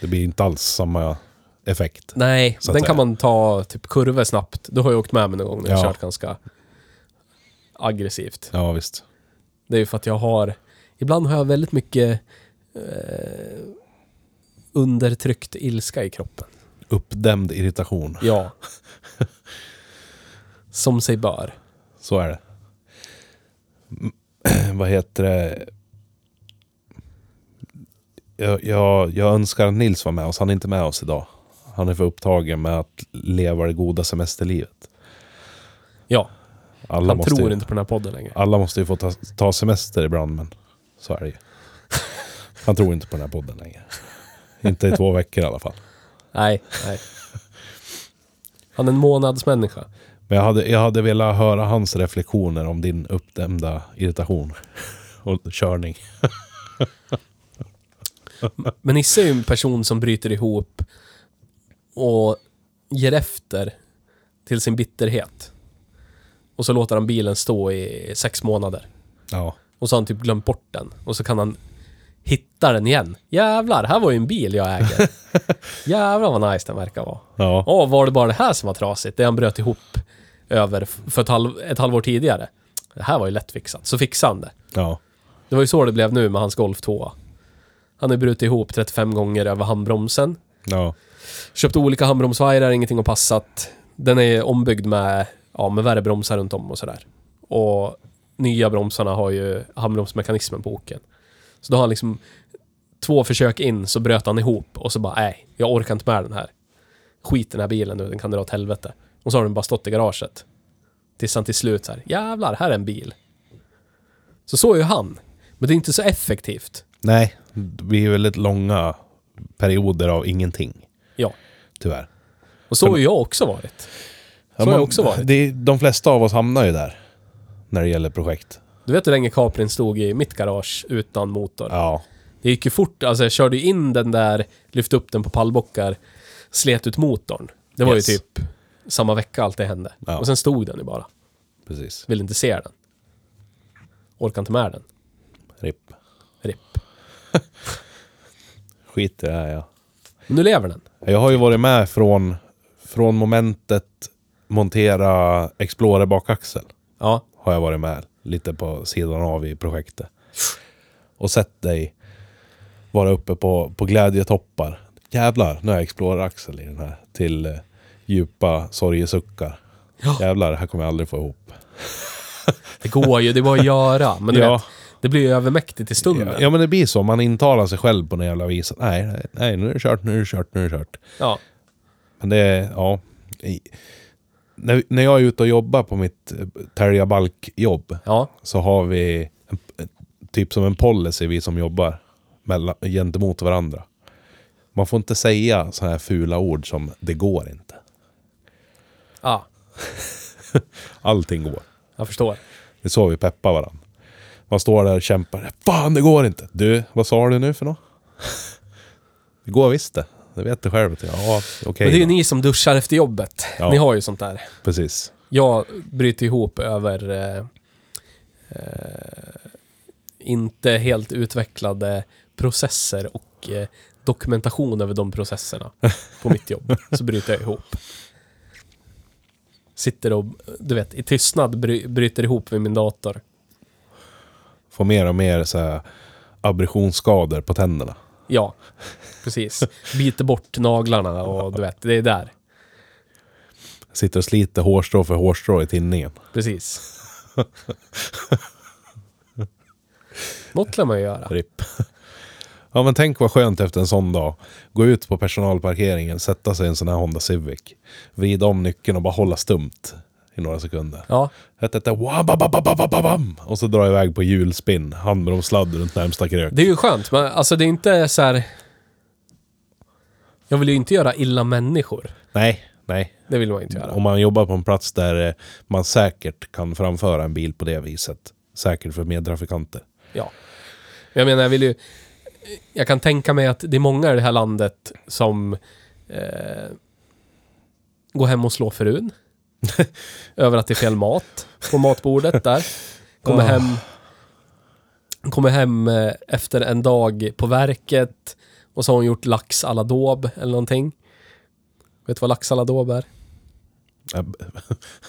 Det blir inte alls samma effekt. Nej, den säga. kan man ta typ kurvor snabbt. Du har ju åkt med mig någon gång när jag Ja. kört ganska aggressivt. Ja, visst. Det är ju för att jag har... Ibland har jag väldigt mycket eh, undertryckt ilska i kroppen. Uppdämd irritation. Ja. <laughs> Som sig bör. Så är det. <clears throat> Vad heter det? Jag, jag, jag önskar att Nils var med oss. Han är inte med oss idag. Han är för upptagen med att leva det goda semesterlivet. Ja, Alla han tror ju, inte på den här podden längre. alla måste ju få ta, ta semester ibland, men så är det ju. Han tror inte på den här podden längre. Inte i två veckor i alla fall. Nej, nej. Han är en månadsmänniska. Men jag hade, jag hade velat höra hans reflektioner om din uppdämda irritation och körning. Men Nisse är ju en person som bryter ihop och ger efter till sin bitterhet. Och så låter han bilen stå i sex månader. Ja, Och så har han typ glömt bort den. Och så kan han hitta den igen. Jävlar, här var ju en bil jag äger. <laughs> Jävlar vad nice den verkar vara. ja, Åh, var det bara det här som var trasigt? Det han bröt ihop över för ett, halv, ett halvår tidigare. Det här var ju lättfixat. Så fixade han det. ja. Det var ju så det blev nu med hans Golf 2. Han har brutit ihop 35 gånger över handbromsen. Ja. Köpt olika handbromsvajrar, ingenting har passat. Den är ombyggd med, ja, med värre bromsar runt om och sådär. Och nya bromsarna har ju handbromsmekanismen på oken. Så då har han liksom två försök in så bröt han ihop och så bara nej, jag orkar inte med den här. Skit den här bilen nu, den kan dra åt helvete. Och så har den bara stått i garaget. Tills han till slut så här, jävlar, här är en bil. Så så är ju han. Men det är inte så effektivt. Nej, det blir väldigt långa perioder av ingenting. Ja. Tyvärr. Och så har jag också varit. Så har jag också varit. Det, de flesta av oss hamnar ju där. När det gäller projekt. Du vet hur länge Caprin stod i mitt garage utan motor? Ja. Det gick ju fort, alltså jag körde in den där, lyfte upp den på pallbockar, slet ut motorn. Det var Yes. ju typ samma vecka allt det hände. Ja. Och sen stod den ju bara. Precis. Ville inte se den. Orkade inte med den. RIP. RIP. <laughs> Skit i det här ja. Men nu lever den. Jag har ju varit med från, från momentet montera Explorer bakaxel. Ja. Har jag varit med lite på sidan av i projektet. Och sett dig vara uppe på, på glädjetoppar. Jävlar, nu har jag Explorer-axel i den här. Till eh, djupa sorgesuckar. Ja. Jävlar, det här kommer jag aldrig få ihop. Det går ju, det bara att göra. Men Ja. vet, det blir ju övermäktigt i stunden. Ja, men det blir så. Man intalar sig själv på den jävla viset. Nej, nej, nej, nu är det kört, nu är det kört, nu är det kört. Ja. Men det ja. När, när jag är ute och jobbar på mitt eh, Terja Balk-jobb Ja. så har vi en, typ som en policy vi som jobbar mellan, gentemot varandra. Man får inte säga så här fula ord som det går inte. Ja, <laughs> Allting går. jag förstår. Det är så vi peppar varandra. Man står där och kämpar. Fan, det går inte! Du, vad sa du nu för något? Det går visst det. Det vet du själv. Ja, okej. Men det är ju ni som duschar efter jobbet. Ja. Ni har ju sånt där. Precis. Jag bryter ihop över eh, eh, inte helt utvecklade processer och eh, dokumentation över de processerna <laughs> på mitt jobb. Så bryter jag ihop. Sitter och, du vet, i tystnad bry, bryter ihop vid min dator. Får mer och mer så här abrasionsskador på tänderna. Ja, precis. Biter bort naglarna och du vet, det är där. Sitter och sliter hårstrå för hårstrå i tinningen. Precis. Något lär man ju göra. RIP. Ja men tänk vad skönt efter en sån dag. Gå ut på personalparkeringen, sätta sig i en sån här Honda Civic. Vrida om nyckeln och bara hålla stumt i några sekunder. Ja. Och så dra iväg på hjulspinn, handbromssladd runt närmsta krök. det är ju skönt, men alltså det är inte så här. Jag vill ju inte göra illa människor. Nej, nej. Det vill man inte göra. Om man jobbar på en plats där eh, man säkert kan framföra en bil på det viset. Säkert för medtrafikanter. Ja. Jag menar, jag vill ju... Jag kan tänka mig att det är många i det här landet som eh, går hem och slår frun. <laughs> över att det är fel mat på matbordet där. Kommer hem... Kommer hem eh, efter en dag på verket och så har hon gjort lax à la daube eller någonting. Vet du vad lax à la daube är?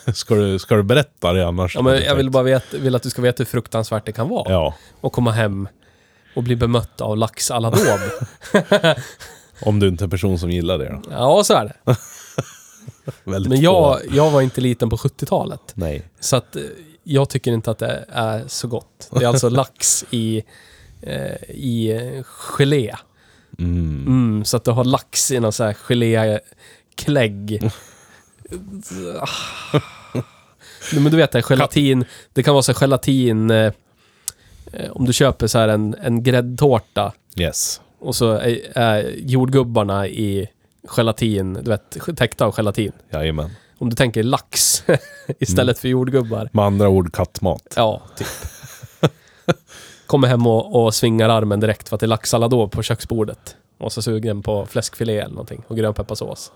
<laughs> Ska du, ska du berätta det annars? Ja, men jag vill bara veta, vill att du ska veta hur fruktansvärt det kan vara. Ja, Och komma hem och bli bemött av lax à la daube. <laughs> om du inte är en person som gillar det då. Ja, så är det. <laughs> Väldigt Men få. jag, jag var inte liten på 70-talet. Nej. Så att eh, jag tycker inte att det är så gott. Det är alltså <laughs> lax i, eh, i eh, gelé. Mm. Mm, så att du har lax i någon sån här geléklägg. <laughs> Nej, Men du vet det, gelatin. Det kan vara så gelatin... Eh, eh, om du köper så här en, en gräddtårta Yes. och så är, är jordgubbarna i gelatin, du vet, täckta av gelatin. Jajamän. Om du tänker lax <laughs> istället för jordgubbar. Med andra ord kattmat. Ja, typ. <laughs> Kommer hem och, och svingar armen direkt för att det är laxsallad på köksbordet. Och så sugen på fläskfilé eller någonting och grönpepparsås.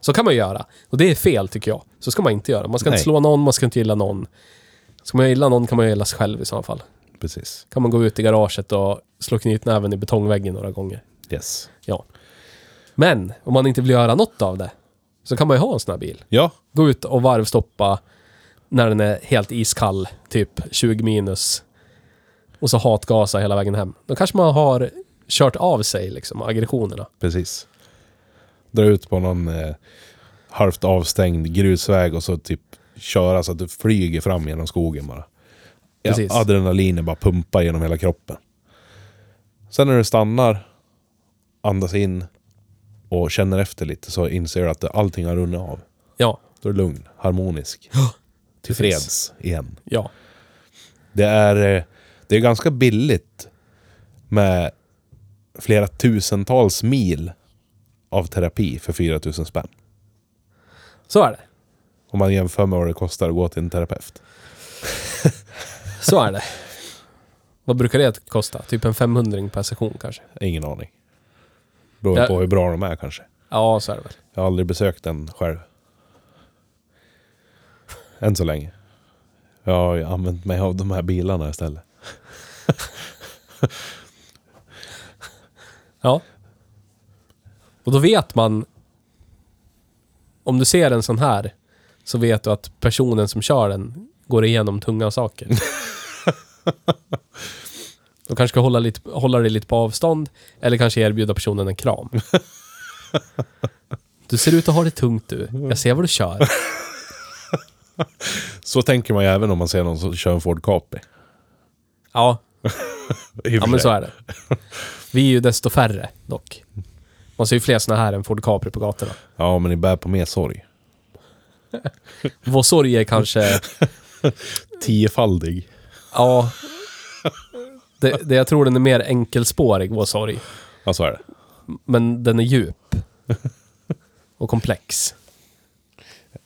Så kan man göra. Och det är fel tycker jag. Så ska man inte göra. Man ska Nej. inte slå någon, man ska inte gilla någon. Ska man gilla någon kan man gilla sig själv i så fall. Precis. Kan man gå ut i garaget och slå knytnäven i betongväggen några gånger. Yes. Ja. Men om man inte vill göra något av det så kan man ju ha en sån här bil. Ja, Gå ut och varvstoppa när den är helt iskall, typ 20 minus. Och så hatgasa hela vägen hem. Då kanske man har kört av sig liksom aggressionerna. precis. Dra ut på någon eh, halvt avstängd grusväg och så typ köra så att du flyger fram genom skogen bara. Ja, Precis. adrenalinet bara pumpar genom hela kroppen. Sen när du stannar, andas in och känner efter lite så inser du att allting har runnit av. Ja, Då är du lugn, harmonisk, tillfreds igen. ja, Det är, eh, det är ganska billigt med flera tusentals mil av terapi för 4000 spänn. så är det. Om man jämför med vad det kostar att gå till en terapeut. Så är det. Vad brukar det kosta? Typ en 500 per session kanske? Ingen aning. Beror Ja. på hur bra de är kanske. Ja, så är det väl. Jag har aldrig besökt en själv. Än så länge. Jag har ju använt mig av de här bilarna istället. <laughs> Ja. Och då vet man... Om du ser en sån här så vet du att personen som kör den går igenom tunga saker. <laughs> Då kanske ska hålla, lite, hålla dig lite på avstånd eller kanske erbjuda personen en kram. <laughs> Du ser ut att ha det tungt du. Jag ser vad du kör. Så tänker man ju även om man ser någon som kör en Ford Capri. Ja, <laughs> ja men så är det. Vi är ju desto färre dock. Man ser ju fler såna här än Ford Capri på gatorna. Ja, men ni bär på mer sorg. Vår sorg är kanske... <laughs> Tiofaldig. Ja. Det, det, jag tror den är mer enkelspårig, vår sorg. Ja, så är det. Men den är djup. Och komplex.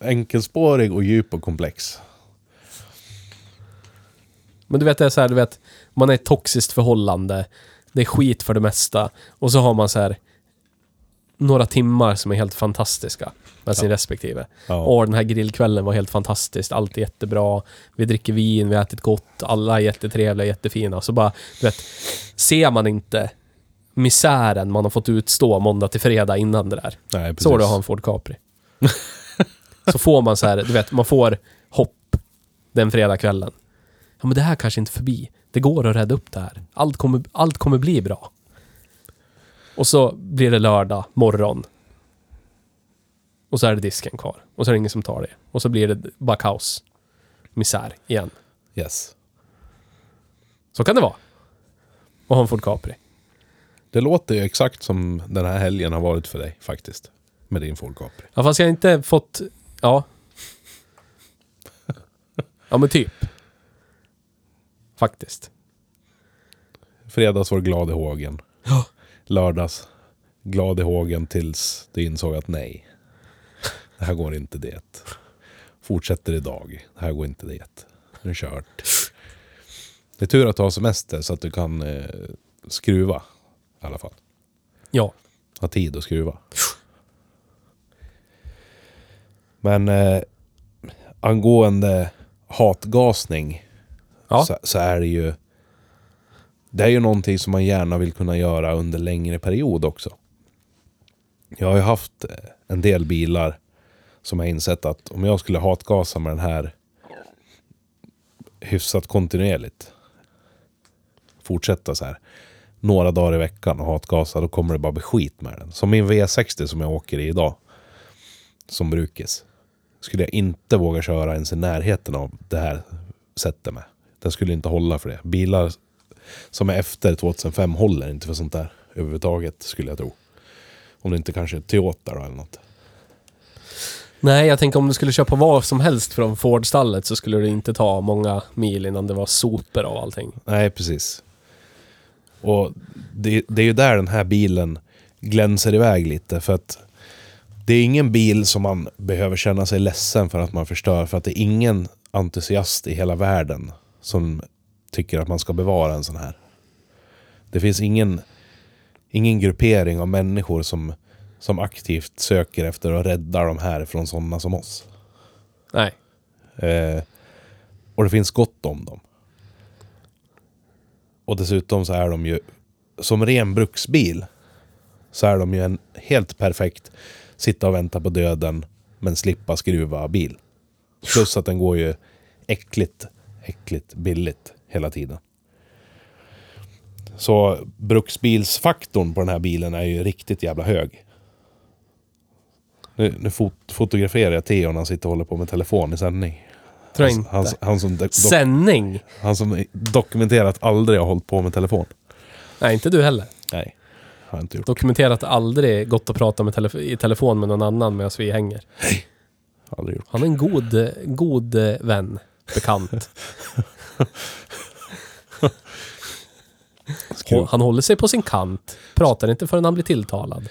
Enkelspårig och djup och komplex. Men du vet, det är så här, du vet, man är i ett toxiskt förhållande. Det är skit för det mesta. Och så har man så här några timmar som är helt fantastiska med sin respektive. Ja. Och den här grillkvällen var helt fantastiskt. Allt är jättebra. Vi dricker vin, vi har ätit gott. Alla är jättetrevliga, jättefina. Så bara, du vet, ser man inte misären man har fått utstå måndag till fredag innan det där. Nej, precis. Så är det att ha en Ford Capri. <laughs> så får man så här, du vet, man får hopp den fredagskvällen. Ja, men det här kanske inte är förbi. Det går att rädda upp det här. Allt kommer, allt kommer bli bra. Och så blir det lördag morgon. Och så är det disken kvar. Och så är det ingen som tar det. Och så blir det bara kaos. Misär igen. Yes. Så kan det vara. Och ha en Ford Capri. Det låter ju exakt som den här helgen har varit för dig faktiskt. Med din Ford Capri. Ja, fast jag har inte fått... Ja. Ja, men typ. Faktiskt. Fredags var du glad i hågen. Ja. Lördags glad i hågen tills du insåg att nej. Det här går inte det. Fortsätter idag. Det här går inte det. Nu är kört. Det är tur att du har semester så att du kan eh, skruva. I alla fall. Ja. Ha tid att skruva. Men eh, angående hatgasning Ja. så, så är det ju... Det är ju någonting som man gärna vill kunna göra under längre period också. Jag har ju haft eh, en del bilar som jag insett att om jag skulle hatgasa med den här hyfsat kontinuerligt. Fortsätta så här några dagar i veckan och hatgasa, då kommer det bara bli skit med den. Som min V60 som jag åker i idag. Som brukis. Skulle jag inte våga köra ens i närheten av det här sättet med. Den skulle inte hålla för det. Bilar som är efter 2005 håller inte för sånt där överhuvudtaget skulle jag tro. Om det inte kanske är Toyota då eller något. Nej, jag tänker om du skulle köpa vad som helst från Ford-stallet så skulle det inte ta många mil innan det var sopor av allting. Nej, precis. Och det, det är ju där den här bilen glänser iväg lite. För att det är ingen bil som man behöver känna sig ledsen för att man förstör. För att det är ingen entusiast i hela världen som tycker att man ska bevara en sån här. Det finns ingen, ingen gruppering av människor som, som aktivt söker efter att rädda de här från sådana som oss. Nej. Eh, och det finns gott om dem. Och dessutom så är de ju, som ren bruksbil, så är de ju en helt perfekt sitta och vänta på döden, men slippa skruva bil. Plus att den går ju äckligt, äckligt billigt hela tiden. Så bruksbilsfaktorn på den här bilen är ju riktigt jävla hög. Nu, nu fot fotograferar jag Theo när han sitter och håller på med telefon i sändning. Tror jag Han, inte. han, han, som, dok- Sändning? han som dokumenterat aldrig har hållit på med telefon. Nej, inte du heller. Nej, har jag inte gjort. Dokumenterat aldrig gått och pratat med telef- i telefon med någon annan medan vi hänger. Aldrig gjort. Han är en god, god eh, vän, bekant. <laughs> Och han håller sig på sin kant. Pratar inte förrän han blir tilltalad.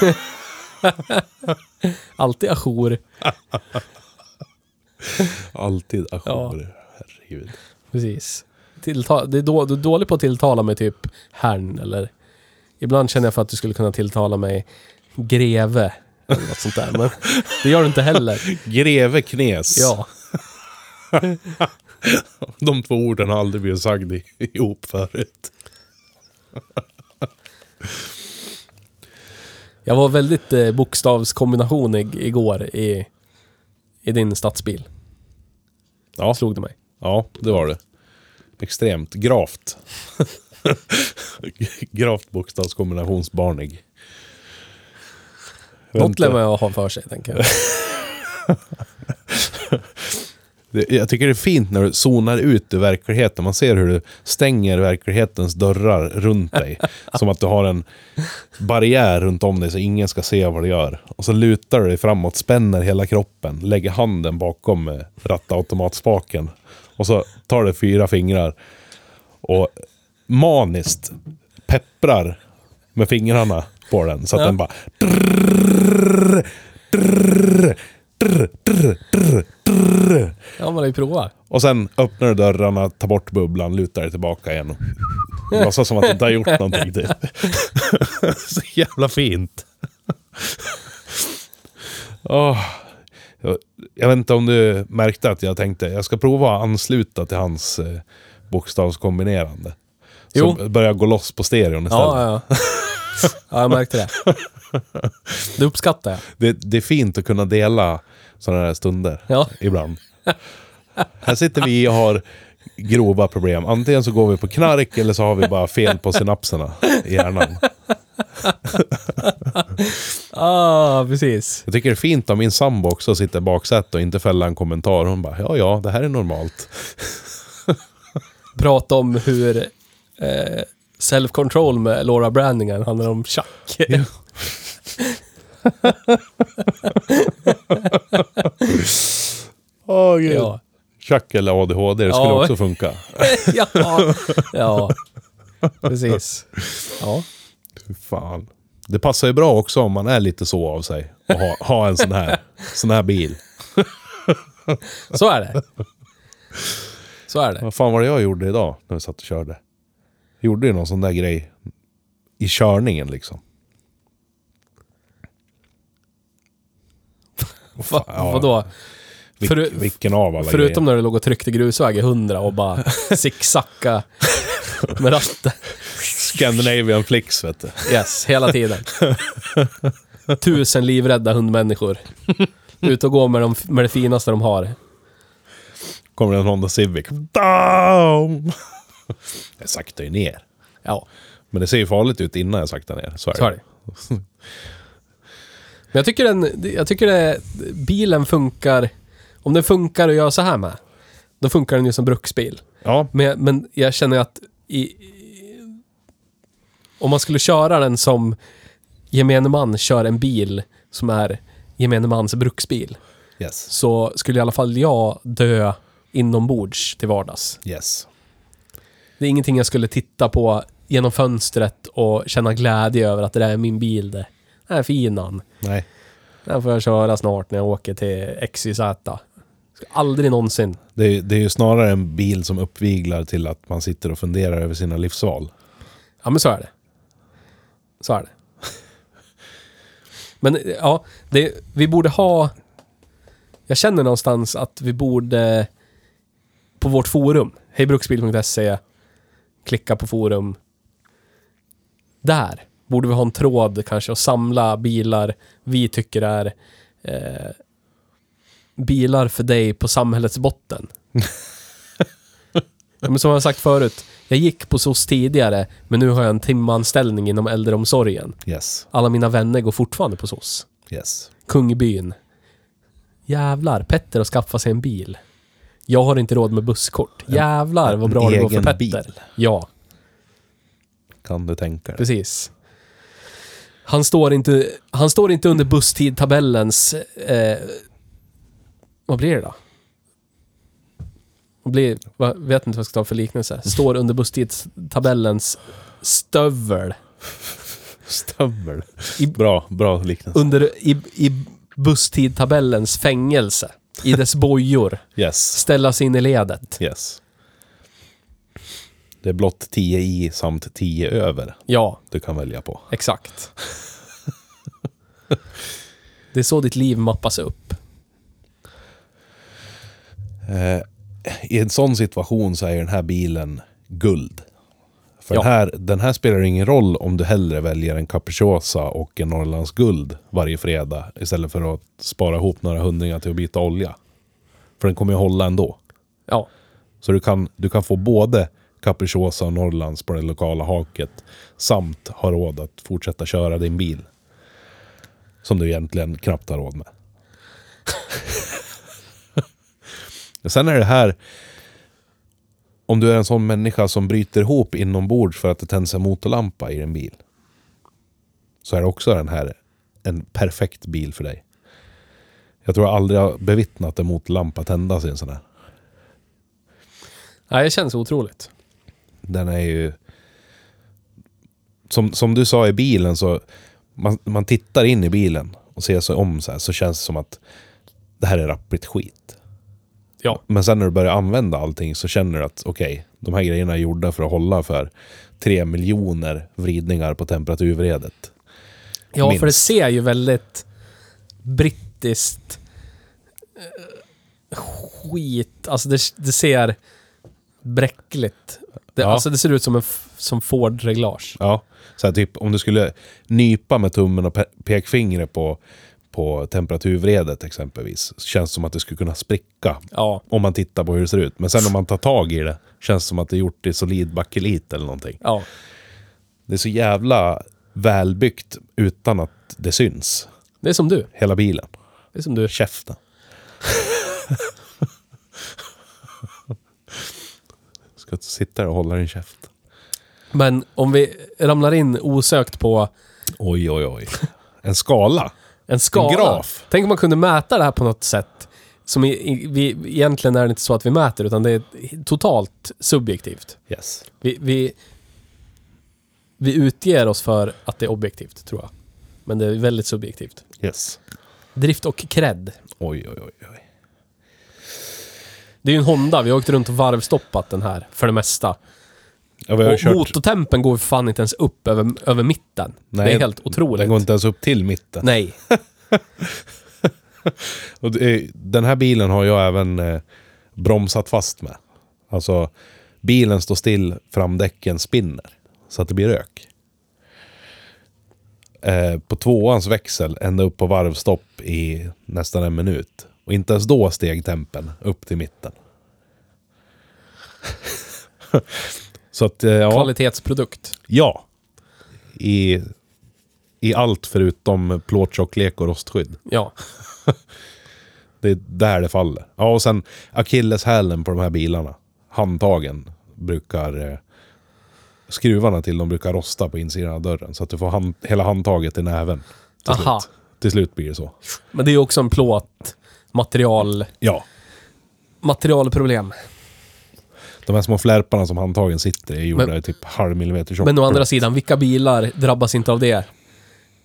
<laughs> Alltid ajour. Alltid ajour. Herregud. Precis. Tillta- det är då, du är dålig på att tilltala mig typ herrn eller... Ibland känner jag för att du skulle kunna tilltala mig greve. Eller något sånt där. Men det gör du inte heller. <laughs> Greve Knes. Ja. <laughs> <laughs> De två orden har aldrig blivit sagda i- <laughs> ihop förut. Jag var väldigt eh, bokstavskombination i, igår i, i din stadsbil. Ja, Slog det mig. ja, det var det. Extremt gravt. <laughs> gravt bokstavskombinationsbarnig. Något lär man ha för sig, tänker jag. Jag tycker det är fint när du zonar ut ur verkligheten. Man ser hur du stänger verklighetens dörrar runt dig. <laughs> Som att du har en barriär runt om dig så ingen ska se vad du gör. Och så lutar du dig framåt, spänner hela kroppen, lägger handen bakom eh, rattautomatspaken. Och så tar du fyra fingrar och maniskt pepprar med fingrarna på den. Så att Ja. den bara... Drrrr, drrrr, drrrr, drrrr, drrrr, drrrr. Ja, man har ju provat. Och sen öppnar du dörrarna, tar bort bubblan, lutar dig tillbaka igen. Och <laughs> låtsas som att du inte har gjort någonting. Typ. <laughs> Så jävla fint. <laughs> Jag, jag vet inte om du märkte att jag tänkte jag ska prova att ansluta till hans eh, bokstavskombinerande. Så Jo. börjar gå loss på stereon istället. Ja, ja. Ja, jag märkte det. Det uppskattar jag. Det, det är fint att kunna dela sådana här stunder Ja. ibland. Här sitter vi och har grova problem. Antingen så går vi på knark eller så har vi bara fel på synapserna i hjärnan. Ah, precis. Jag tycker det är fint om min sambo också sitter i baksätet och inte fälla en kommentar. Hon bara, ja ja, det här är normalt. Prata om hur eh, self-control med Laura Brandingen handlar om Chuck. Ja. Åh gud. ja. Chuck eller ADHD, det skulle Ja. också funka. <laughs> ja. ja. Precis. Ja. Fy fan. Det passar ju bra också om man är lite så av sig. Och ha, ha en sån här, sån här bil. <laughs> Så är det. Så är det. Vad fan var det jag gjorde idag när vi satt och körde? Jag gjorde ju någon sån där grej i körningen liksom. Va, Ja. vadå? Vil, Förut- vilken av alla Förutom grejer. när du låg och tryckte grusväg i 100 och bara <laughs> zigzacka med ratten. Scandinavian flicks vet du. Yes, hela tiden. Tusen livrädda hundmänniskor. Ut och gå med, de, med det finaste de har. Kommer en Honda Civic. Down! Jag saktar ju ner. Ja, Men det ser ju farligt ut innan jag saktar ner. Så är så är det. Men jag tycker, den, jag tycker det, bilen funkar... Om den funkar att göra så här med, då funkar den ju som bruksbil. Ja, Men, men jag känner att i, i, om man skulle köra den som gemene man kör en bil som är gemene mans bruksbil, yes. så skulle i alla fall jag dö inombords till vardags. Yes. Det är ingenting jag skulle titta på genom fönstret och känna glädje över att det där är min bil det. Är fin han. Nej. Den får jag köra snart när jag åker till XYZ. Aldrig någonsin. Det är, det är ju snarare en bil som uppviglar till att man sitter och funderar över sina livsval. Ja, men så är det. Så är det. Men ja, det, vi borde ha... Jag känner någonstans att vi borde... På vårt forum, hejbruksbil.se, klicka på forum. Där borde vi ha en tråd kanske och samla bilar vi tycker är eh, bilar för dig på samhällets botten. <laughs> Ja, men som jag har sagt förut, jag gick på SOS tidigare, men nu har jag en timanställning inom äldreomsorgen. Yes. Alla mina vänner går fortfarande på SOS. Yes. Kungbyn. Jävlar, Petter har skaffat sig en bil. Jag har inte råd med busskort. Jävlar vad bra en det går för Petter. bil. Ja, Kan du tänka dig? precis. Han står inte, han står inte under busstidtabellens... Eh, vad blir det då? Vad blir, vad, vet inte vad jag ska ta för liknelse. Står under busstidtabellens stövel. Stövel. I- Bra, bra liknelse. Under, i, i busstidtabellens fängelse. I dess bojor. Yes. Ställa sig in i ledet. Yes. Det är blott 10 i samt 10 över Ja, du kan välja på. exakt. <laughs> Det är så ditt liv mappas upp. Eh, I en sån situation så är den här bilen guld. För Ja. den, här, den här spelar ingen roll om du hellre väljer en Capricciosa och en Norrlands guld varje fredag istället för att spara ihop några hundringar till att byta olja. För den kommer ju hålla ändå. Ja, Så du kan, du kan få både Capricciosa och Norrlands på det lokala haket samt ha råd att fortsätta köra din bil. Som du egentligen knappt har råd med. <laughs> Sen är det här om du är en sån människa som bryter ihop inombords för att det tänds en motorlampa i din bil. Så är det också den här en perfekt bil för dig. Jag tror jag aldrig har bevittnat en motorlampa tändas i en sån här. Nej, det känns otroligt. Den är ju... som, som du sa i bilen så, man, man tittar in i bilen och ser sig om så här, så känns det som att det här är rappligt skit. Ja. Men sen när du börjar använda allting så känner du att okej, de här grejerna är gjorda för att hålla för tre miljoner vridningar på temperaturvredet. Ja, Minst. för det ser ju väldigt brittiskt eh, skit. Alltså det, det ser bräckligt. Det, Ja. Alltså det ser ut som en som Ford-reglage. Ja, så här, typ om du skulle nypa med tummen och pe- pekfingret på, på temperaturvredet exempelvis. Känns det som att det skulle kunna spricka. Ja, Om man tittar på hur det ser ut. Men sen om man tar tag i det. Känns det som att det är gjort i solid bakelit eller någonting. ja. Det är så jävla välbyggt utan att det syns. Det är som du. Hela bilen. Det är som du. Käften. <laughs> Ska sitta där och hålla din käft. Men om vi ramlar in osökt på Oj, oj, oj. En skala. en skala. En graf. Tänk om man kunde mäta det här på något sätt. Som i, i, vi, egentligen är det inte så att vi mäter, utan det är totalt subjektivt. Yes. Vi, vi, vi utger oss för att det är objektivt, tror jag. Men det är väldigt subjektivt. Yes. Drift och cred. Oj, oj, oj. oj. Det är ju en Honda, vi har åkt runt och varvstoppat den här, för det mesta. Ja, vi har ju Och kört... motortempen går ju fan inte ens upp över, över mitten. det är helt otroligt. Den går inte ens upp till mitten. Nej. <laughs> Och det den här bilen har jag även eh, bromsat fast med. Alltså, bilen står still, framdäcken spinner. Så att det blir rök. Eh, på tvåans växel, ända upp på varvstopp i nästan en minut. Och inte ens då steg tempen upp till mitten. <laughs> Så att, eh, ja. Kvalitetsprodukt. Ja. I, I allt förutom plåttjocklek och rostskydd. Ja. <laughs> Det är där det faller. Ja, och sen akilleshälen på de här bilarna. Handtagen brukar... Eh, skruvarna till dem brukar rosta på insidan av dörren. Så att du får hand, hela handtaget i näven. Till Aha. slut. Till slut blir det så. Men det är också en plåt. Material... Ja. Materialproblem. De här små flärparna som handtagen sitter i är gjorda Men- i typ halv millimeter tjock. Men å andra sidan, vilka bilar drabbas inte av det?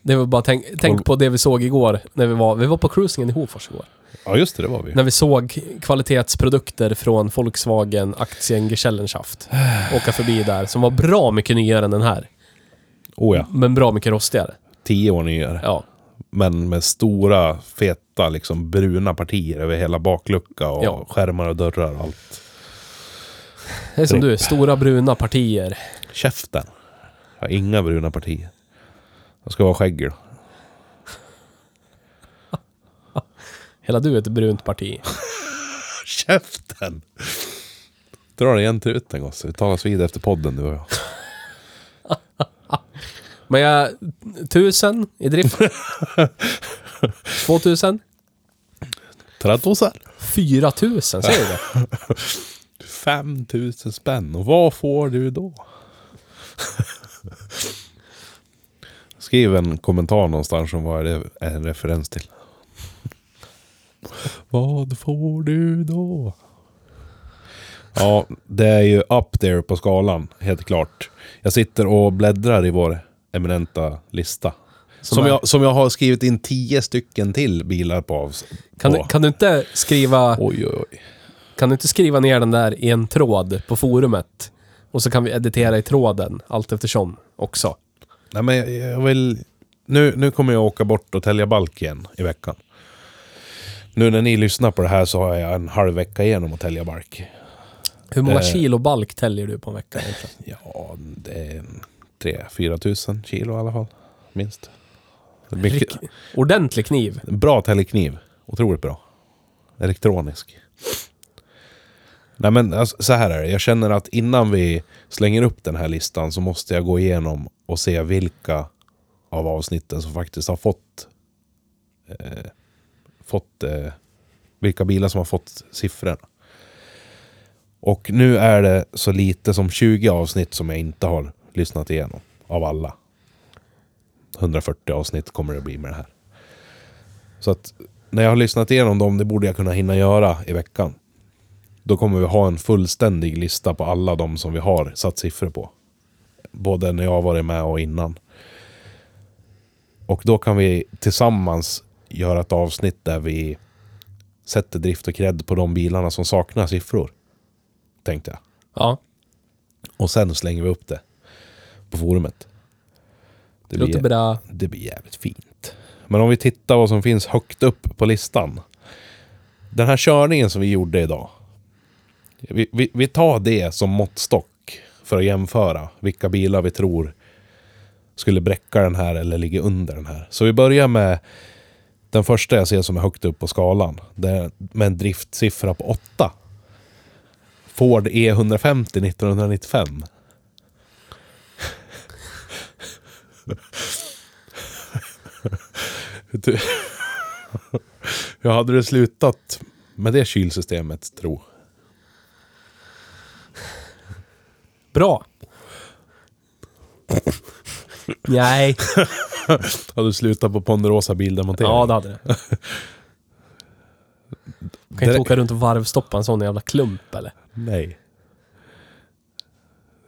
Det var bara tänk, tänk på det vi såg igår. När vi var, vi var på cruisingen i Hofors igår. Ja, just det. Det var vi. När vi såg kvalitetsprodukter från Volkswagen aktien Gesellenschaft. Åka förbi där, som var bra mycket nyare än den här. Oh ja. Men bra mycket rostigare. Tio år nyare. Ja. Men med stora, feta, liksom bruna partier över hela baklucka och Ja. skärmar och dörrar och allt. Det är som Tripp. du, stora bruna partier. Käften. Jag har inga bruna partier. Jag ska vara skäggig. <laughs> Hela du är ett brunt parti. <laughs> Käften! Dra igen truten gosse. Vi talas vid efter podden du och jag. <laughs> Men jag... Tusen i drift. 2000. Tratosar. 4000, säger du det? <laughs> 5000 spänn. Och vad får du då? Skriv en kommentar någonstans om vad det är en referens till. <laughs> vad får du då? Ja, det är ju up there på skalan, helt klart. Jag sitter och bläddrar i vår eminenta lista. Som Som, jag, som jag har skrivit in tio stycken till bilar på. Kan, på. du, kan du inte skriva... Oj, oj, oj. Kan du inte skriva ner den där i en tråd på forumet? Och så kan vi editera i tråden allt eftersom också. Nej, men jag, jag vill... Nu, nu kommer jag åka bort och tälja balk igen i veckan. Nu när ni lyssnar på det här så har jag en halv vecka igenom att tälja balk. Hur många Eh. kilo balk täljer du på en vecka egentligen? Ja, det är 3-4 tusen kilo i alla fall. Minst. Mycket, Ordentlig kniv. bra täljkniv. Otroligt bra. Elektronisk. Nej men alltså, så här är det. Jag känner att innan vi slänger upp den här listan så måste jag gå igenom och se vilka av avsnitten som faktiskt har fått eh, fått eh, vilka bilar som har fått siffrorna. Och nu är det så lite som 20 avsnitt som jag inte har lyssnat igenom av alla. 140 avsnitt kommer det bli med det här. Så att när jag har lyssnat igenom dem, det borde jag kunna hinna göra i veckan. Då kommer vi ha en fullständig lista på alla de som vi har satt siffror på. Både när jag varit med och innan. Och då kan vi tillsammans göra ett avsnitt där vi sätter drift och cred på de bilarna som saknar siffror. Tänkte jag. Ja, Och sen slänger vi upp det på forumet. det låter bra. Det blir jävligt fint. Men om vi tittar vad som finns högt upp på listan. Den här körningen som vi gjorde idag. Vi, vi, vi tar det som måttstock för att jämföra vilka bilar vi tror skulle bräcka den här eller ligga under den här. Så vi börjar med den första jag ser som är högt upp på skalan. Med en driftsiffra på 8. Ford E E150 1995. Du- Hur hade det slutat med det kylsystemet, tro? Bra. Nej. Hade du slutat på Ponderosa bildemontering? Ja, det hade det. Du kan inte åka runt och varvstoppa en sån jävla klump eller? Nej.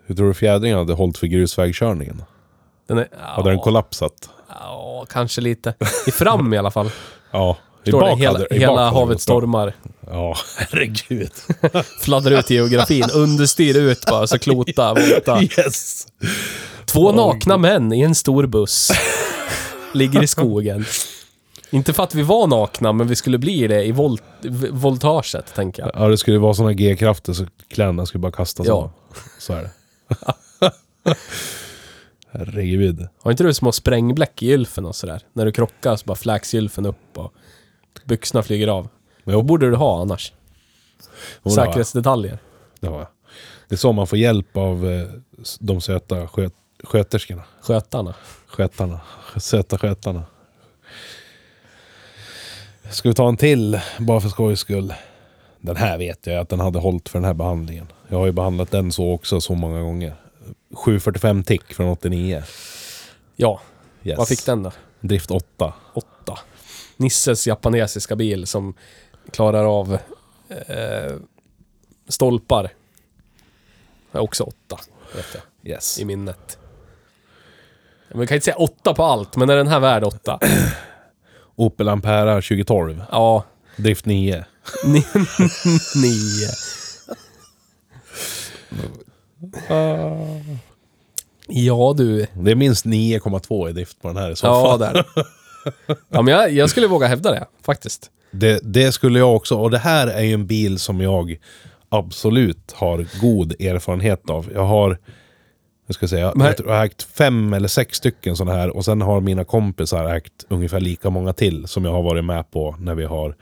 Hur tror du fjädringen hade hållit för grusvägkörningen? Den är... Hade den kollapsat? Ja, kanske lite. I fram i alla fall. <laughs> Ja. I Står det bak hela, i bak hela havet stormar. Ja, <laughs> herregud. <laughs> Fladdrar ut geografin. Understyr ut bara, så klota, volta. Yes! Två nakna män i en stor buss. Ligger i skogen. Inte för att vi var nakna, men vi skulle bli det i volt voltaget, tänker jag. Ja, det skulle vara såna G-krafter så kläderna skulle bara kastas Ja. av. Så är det. Herregud. Har inte du små sprängbläck i gylfen och sådär? När du krockar så bara fläks gylfen upp och byxorna flyger av. Jo. Vad borde du ha annars? Jo, det har jag. Säkerhetsdetaljer. Det har jag. Det är så man får hjälp av eh, de söta sköt sköterskorna. Skötarna. Skötarna. Söta skötarna. Ska vi ta en till, bara för skojs skull? Den här vet jag att den hade hållit för den här behandlingen. Jag har ju behandlat den så också så många gånger. 745 tick från 89. Ja. Yes. Vad fick den då? Drift 8. 8. Nisses japanesiska bil som klarar av eh, stolpar. Är också 8. Yes. I minnet. Man kan inte säga 8 på allt, men är den här värd 8? <clears throat> Opel Ampera 2012. Ja. Drift 9. 9. <laughs> <laughs> <laughs> Ah. Ja du. Det är minst 9,2 i drift på den här i så fall. Ja, där. ja, men jag, jag skulle våga hävda det faktiskt. Det, det, skulle jag också. Och det här är ju en bil som jag absolut har god erfarenhet av. Jag har, jag ska säga, här... jag har ägt fem eller sex stycken sådana här. Och sen har mina kompisar ägt ungefär lika många till som jag har varit med på när vi har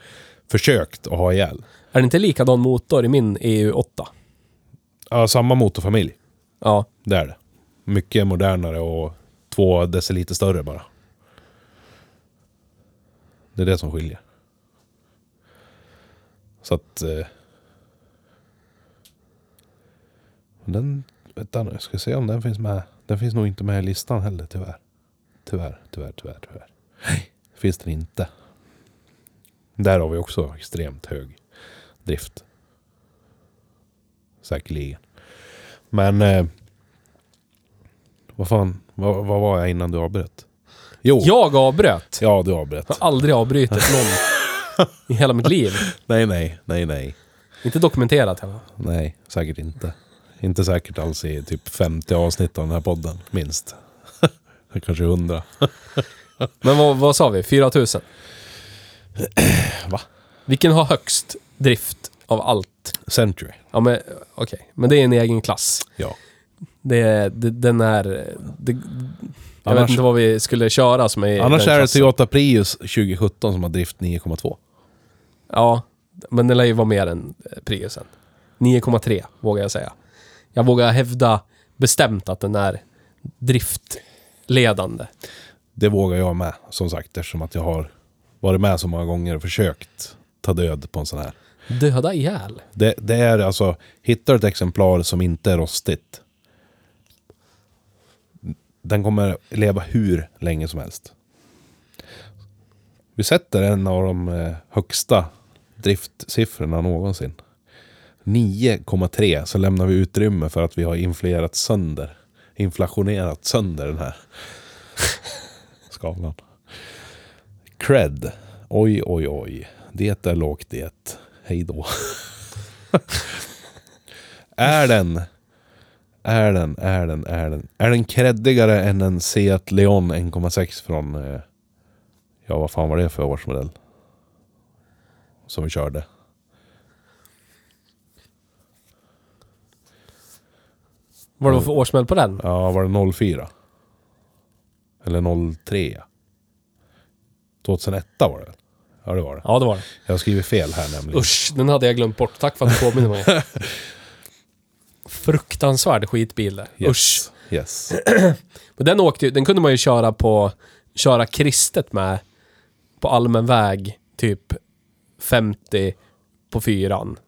försökt att ha ihjäl. Är det inte likadan motor i min EU8? Ja, samma motorfamilj. Ja. Det är det. Mycket modernare och två deciliter större bara. Det är det som skiljer. Så att... Eh, den... Vänta nu, jag ska se om den finns med. Den finns nog inte med i listan heller tyvärr. Tyvärr, tyvärr, tyvärr, tyvärr. Nej, finns den inte. Där har vi också extremt hög drift. Säkerligen. Men... Eh, vad fan, vad, vad var jag innan du avbröt? Jo, Jag avbröt. ja du avbröt. Jag har aldrig avbrutit någon i hela mitt liv. <laughs> Nej, nej, nej, nej. Inte dokumenterat heller. Nej, säkert inte. Inte säkert alls i typ 50 avsnitt av den här podden, minst. <laughs> Kanske 100. <laughs> Men vad, vad sa vi? 4000? <clears throat> Va? Vilken har högst drift av allt? Century. Ja men okej, men det är en egen klass. Ja. Det, det, den är... Det, jag Annars- vet inte vad vi skulle köra som är Annars är det. Toyota Prius 2017 som har drift 9,2. Ja, men den lär ju vara mer än eh, Priusen. 9,3 vågar jag säga. Jag vågar hävda bestämt att den är driftledande. Det vågar jag med, som sagt, eftersom att jag har varit med så många gånger och försökt ta död på en sån här. Döda ihjäl. Det, det är alltså, hittar du ett exemplar som inte är rostigt. Den kommer leva hur länge som helst. Vi sätter en av de eh, högsta driftsiffrorna någonsin. 9,3 så lämnar vi utrymme för att vi har inflerat sönder inflationerat sönder den här <laughs> skalan. Cred. Oj, oj, oj. Det är lågt det. Hej då. är den... Är den, är den, är den... Är den creddigare än en Seat Leon 1,6 från... Eh, ja, vad fan var det för årsmodell? Som vi körde. Vad det var för årsmodell på den? Ja, var det 04? Eller 03? 2001 var det Ja, det var det. Ja, det var det. Jag har skrivit fel här nämligen. Usch, den hade jag glömt bort. Tack för att du påminner mig. <laughs> Fruktansvärd skitbil det. Usch. Yes. yes. <clears throat> Men den åkte den kunde man ju köra på, köra kristet med på allmän väg, typ 50 på fyran.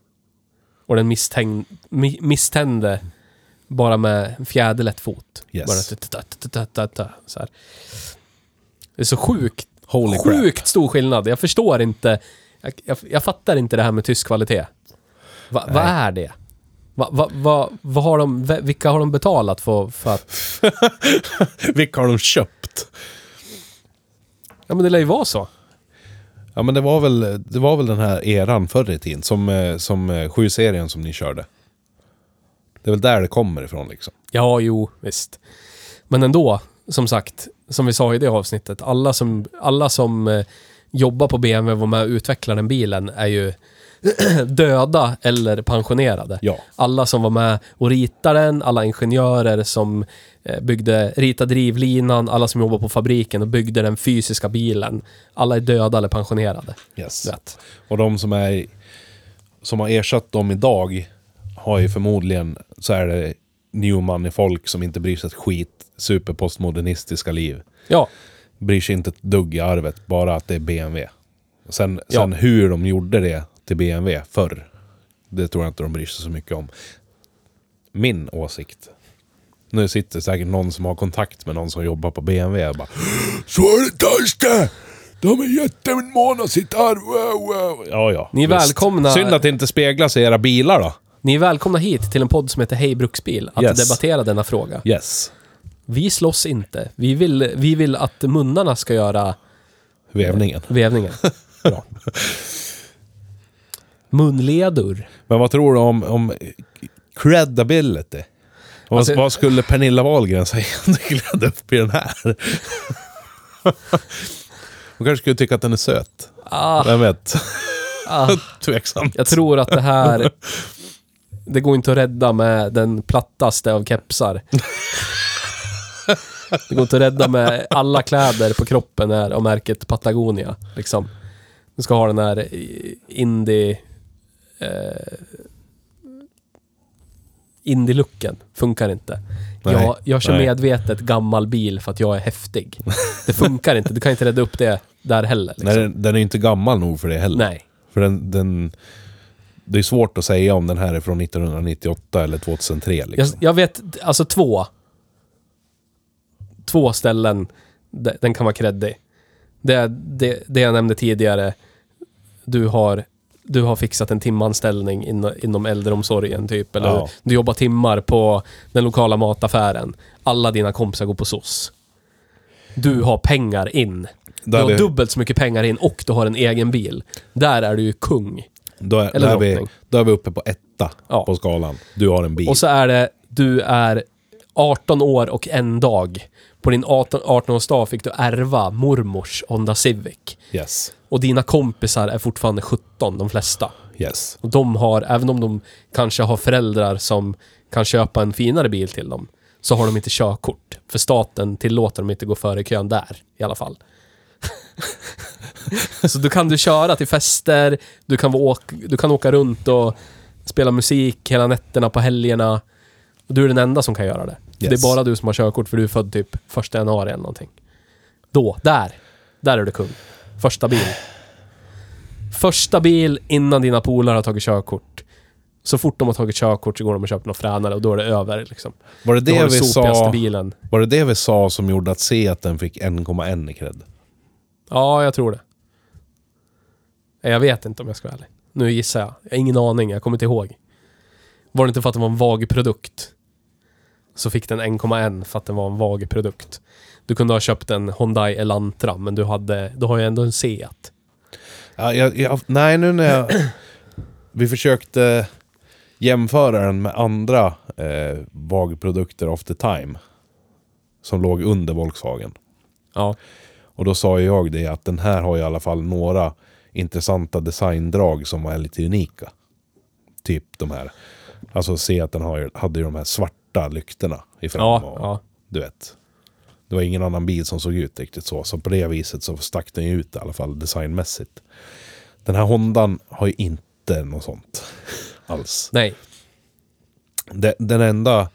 Och den misstäng, mi, misstände bara med en fjäderlätt fot. Yes. Bara ta- ta- ta- så här. Det är så sjukt, Holy crap. sjukt stor skillnad. Jag förstår inte, jag, jag, jag fattar inte det här med tysk kvalitet. Va, vad är det? Va, va, va, vad har de, vilka har de betalat för, för att <laughs> Vilka har de köpt? Ja men det lär ju vara så. Ja men det var väl, det var väl den här eran förr i tiden. Som, eh, som eh, 7-serien som ni körde. Det är väl där det kommer ifrån liksom. Ja, jo, visst. Men ändå, som sagt, som vi sa i det avsnittet, alla som, alla som eh, jobbar på BMW och var med och utvecklade den bilen är ju <clears throat> döda eller pensionerade. Ja. Alla som var med och ritade den, alla ingenjörer som eh, byggde, ritade drivlinan, alla som jobbar på fabriken och byggde den fysiska bilen. Alla är döda eller pensionerade. Yes. Rätt. Och de som är som har ersatt dem idag har ju förmodligen så är det Newman i folk som inte bryr sig ett skit. Superpostmodernistiska liv. Ja, Bryr sig inte ett dugg i arvet, bara att det är BMW. Sen, Ja. sen hur de gjorde det till BMW förr, det tror jag inte de bryr sig så mycket om. Min åsikt. Nu sitter säkert någon som har kontakt med någon som jobbar på BMW och bara Så är det inte! De är jättemåna sitt arv, wow, wow. Ja, ja. Ni är visst. välkomna. Synd att det inte speglas i era bilar då. Ni är välkomna hit till en podd som heter Hej Bruksbil, att Yes. debattera denna fråga. Yes. Vi slåss inte. Vi vill, vi vill att munnarna ska göra Vävningen. vävningen. <laughs> Bra. Munledor. Men vad tror du om, om credibility? Vad, Alltså- vad skulle Pernilla Wahlgren säga om du gled upp i den här? <laughs> Hon kanske skulle tycka att den är söt. Ah, Vem vet? ah. <laughs> Tveksamt. Jag tror att det här... Det går inte att rädda med den plattaste av kepsar. Det går inte att rädda med alla kläder på kroppen är av märket Patagonia. Liksom. Du ska ha den här indie... Eh, Indie-looken. Funkar inte. Nej, Jag, jag kör nej. medvetet gammal bil för att jag är häftig. Det funkar inte. Du kan inte rädda upp det där heller. Liksom. Nej, den är inte gammal nog för det heller. Nej. För den, den... Det är svårt att säga om den här är från 1998 eller 2003 Jag, liksom. jag vet, alltså två. Två ställen de- den kan vara kreddig. Det, det, det jag nämnde tidigare. Du har, du har fixat en timanställning in, inom äldreomsorgen typ. Eller Ja. du jobbar timmar på den lokala mataffären. Alla dina kompisar går på SOS. Du har pengar in. Du har dubbelt så mycket pengar in och du har en egen bil. Där är du ju kung. Då är, eller då, är vi, då är vi uppe på etta Ja. på skalan. Du har en bil. Och så är det, du är 18 år och en dag. På din 18 18-årsdag fick du ärva mormors Honda Civic. Yes. Och dina kompisar är fortfarande 17, de flesta. Yes. Och de har, även om de kanske har föräldrar som kan köpa en finare bil till dem, så har de inte körkort. För staten tillåter dem inte gå före kön där, i alla fall. <laughs> <laughs> så då kan du köra till fester, du kan, vara åk, du kan åka runt och spela musik hela nätterna på helgerna. Och du är den enda som kan göra det. Det Yes. är bara du som har körkort för du är född typ första januari eller någonting. Då, där. Där är du kung. Första bil. Första bil innan dina polare har tagit körkort. Så fort de har tagit körkort så går de och köper något fränare och då är det över liksom. Var det det vi sa? bilen. Var det det vi sa som gjorde att Seaten fick 1,1 i cred? Ja, jag tror det. Nej, Jag vet inte om jag ska vara ärlig. Nu gissar jag. Jag har ingen aning, jag kommer inte ihåg. Var det inte för att det var en vag produkt? så fick den 1,1 för att den var en vag produkt. Du kunde ha köpt en Hyundai Elantra, men du, hade, du har ju ändå en Seat. Ja, jag, jag, nej, nu när jag... Vi försökte jämföra den med andra eh, VAG-produkter of the time. Som låg under Volkswagen. Ja, Och då sa ju jag det att den här har i alla fall några intressanta designdrag som är lite unika. Typ de här. Alltså se att den har, hade ju de här svarta lyktorna i fram ja, och, ja. du vet. Det var ingen annan bil som såg ut riktigt så. Så på det viset så stack den ju ut i alla fall designmässigt. Den här Hondan har ju inte något sånt <laughs> alls. Nej. De- Den enda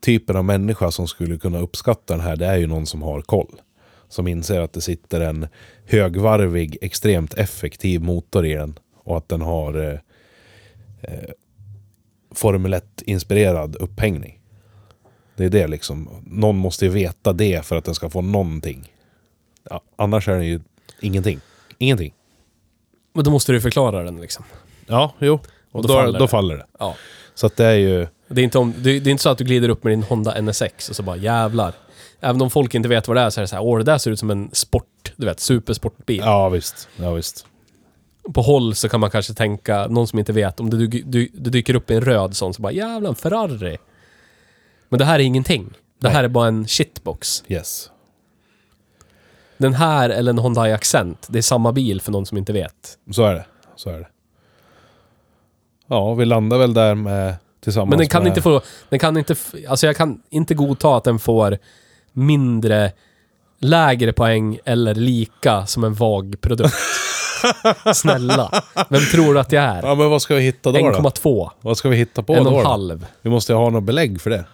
typen av människa som skulle kunna uppskatta den här, det är ju någon som har koll. Som inser att det sitter en högvarvig, extremt effektiv motor i den. Och att den har eh, eh, Formel 1-inspirerad upphängning. Det är det liksom. Någon måste ju veta det för att den ska få någonting. Ja, annars är den ju ingenting. Ingenting. Men då måste du förklara den liksom. Ja, jo. Och då då, faller då det. faller det. Ja. Så att det är ju... Det är, inte om, det, det är inte så att du glider upp med din Honda NSX och så bara jävlar. Även om folk inte vet vad det är så är det så här, åh det där ser ut som en sport, du vet, supersportbil. Ja, visst. Ja, visst. På håll så kan man kanske tänka, någon som inte vet, om det, du, du, det dyker upp en röd sån så bara jävlar en Ferrari. Men det här är ingenting. Det här är bara en shitbox. Yes. Den här eller en Hyundai Accent, det är samma bil för någon som inte vet. Så är det. Så är det. Ja, vi landar väl där med tillsammans Men den kan med... inte få, den kan inte, alltså jag kan inte godta att den får mindre, lägre poäng eller lika som en vag produkt. <laughs> Snälla. Vem tror du att jag är? Ja, men vad ska vi hitta då? då? 1,2. Vad ska vi hitta på En då? och en då? halv. Vi måste ju ha något belägg för det.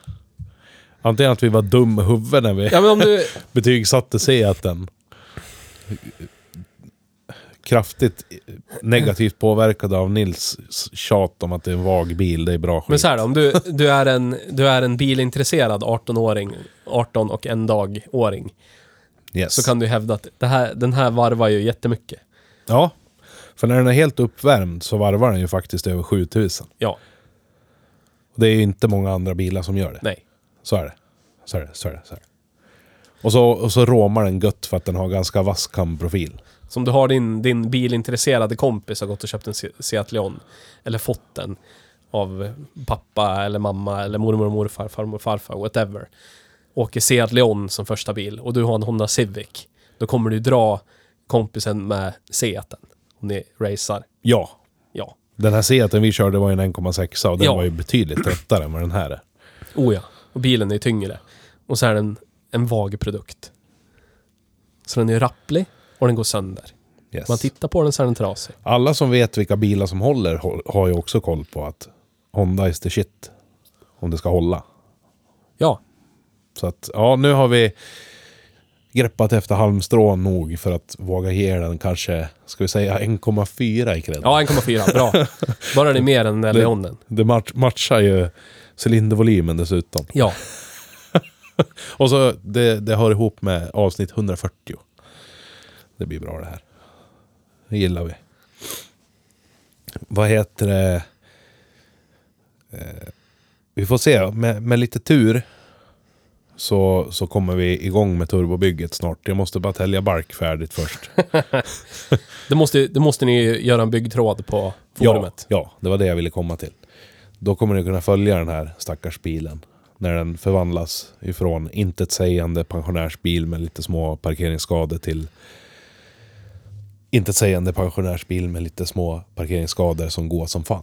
Antingen att vi var dum i huvudet när vi Ja men om du... <laughs> betygsatte Seaten. Kraftigt negativt påverkad av Nils tjat om att det är en vag bil, det är bra skit. Men så här då, om du, du, är en, du är en bilintresserad 18-åring, 18 och en dag-åring, yes. så kan du hävda att det här, den här varvar ju jättemycket. Ja. För när den är helt uppvärmd så varvar den ju faktiskt över 7000. Ja, Och det är ju inte många andra bilar som gör det. nej. Så är det. Så är det, så är det. Så är det. Och, så, och så råmar den gött för att den har ganska vass kamprofil. Som du har din, din bilintresserade kompis har gått och köpt en Se- Seat Leon. Eller fått den. Av pappa eller mamma eller mormor och morfar, farmor och farfar, whatever. Åker Seat Leon som första bil och du har en Honda Civic. Då kommer du dra kompisen med Seaten. Om ni racear. Ja. Ja. Den här Seaten vi körde var ju en 1,6 och den Ja. var ju betydligt lättare än vad den här är. Oh ja. Och bilen är tyngre. Och så är den en vag produkt. Så den är rapplig och den går sönder. Yes. Man tittar på den så är den trasig. Alla som vet vilka bilar som håller hå- har ju också koll på att Honda is the shit. Om det ska hålla. Ja. Så att, ja, nu har vi greppat efter halmstrån nog för att våga ge den kanske, ska vi säga 1,4 i cred. Ja, 1,4. Bra. <laughs> Bara det är mer än Leonen. Det match, matchar ju cylindervolymen dessutom. Ja. <laughs> Och så det, det hör ihop med avsnitt 140. Det blir bra det här. Det gillar vi. Vad heter det? Eh, vi får se. Med, med lite tur så, så kommer vi igång med turbobygget snart. Jag måste bara tälja bark färdigt först. <laughs> Det måste, det måste ni göra en byggtråd på ja, forumet. ja, det var det jag ville komma till. Då kommer ni kunna följa den här stackars bilen. När den förvandlas ifrån intetsägande pensionärsbil med lite små parkeringsskador till intetsägande pensionärsbil med lite små parkeringsskador som går som fan.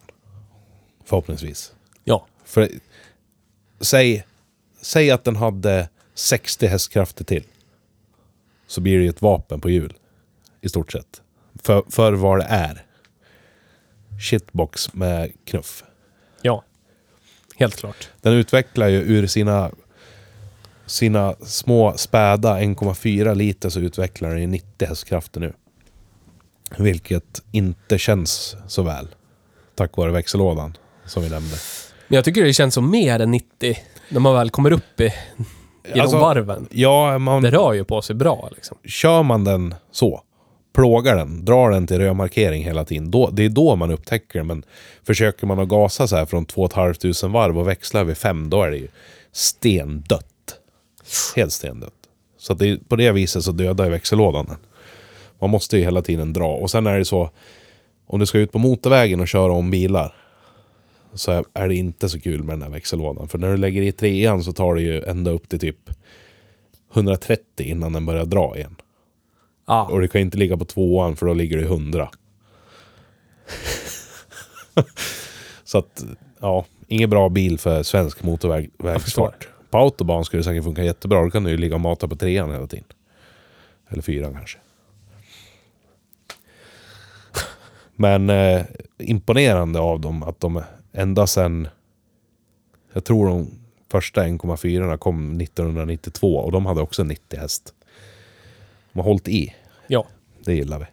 Förhoppningsvis. Ja. För säg, säg att den hade 60 hästkrafter till. Så blir det ju ett vapen på hjul. I stort sett. För, för vad det är. Shitbox med knuff. Ja. Helt klart. Den utvecklar ju ur sina, sina små späda 1,4 liter så utvecklar den ju 90 hästkrafter nu. Vilket inte känns så väl. Tack vare växellådan som vi nämnde. Men jag tycker det känns som mer än 90 när man väl kommer upp i, i Alltså, de varven. Ja, man, Det rör ju på sig bra liksom. kör man den så, plågar den, drar den till rödmarkering hela tiden, då, det är då man upptäcker. Men försöker man att gasa så här från 2 500 varv och växla över 5, då är det ju stendött. Helt stendött. Så det, på det viset så dödar ju växellådan den. Man måste ju hela tiden dra. Och sen är det så, om du ska ut på motorvägen och köra om bilar så är- det inte så kul med den här växellådan. För när du lägger i trean så tar det ju ända upp till typ 130 innan den börjar dra igen. Ja, Och det kan inte ligga på tvåan för då ligger det i 100. <laughs> så att, ja, ingen bra bil för svensk motorvägsfart. På autobahn skulle det säkert funka jättebra. Då kan du ju ligga och mata på trean hela tiden. Eller fyran kanske. Men eh, imponerande av dem att de ända sen... Jag tror de första 1,4 kom 1992 och de hade också 90 häst. De har hållit i. ja. Det gillar vi.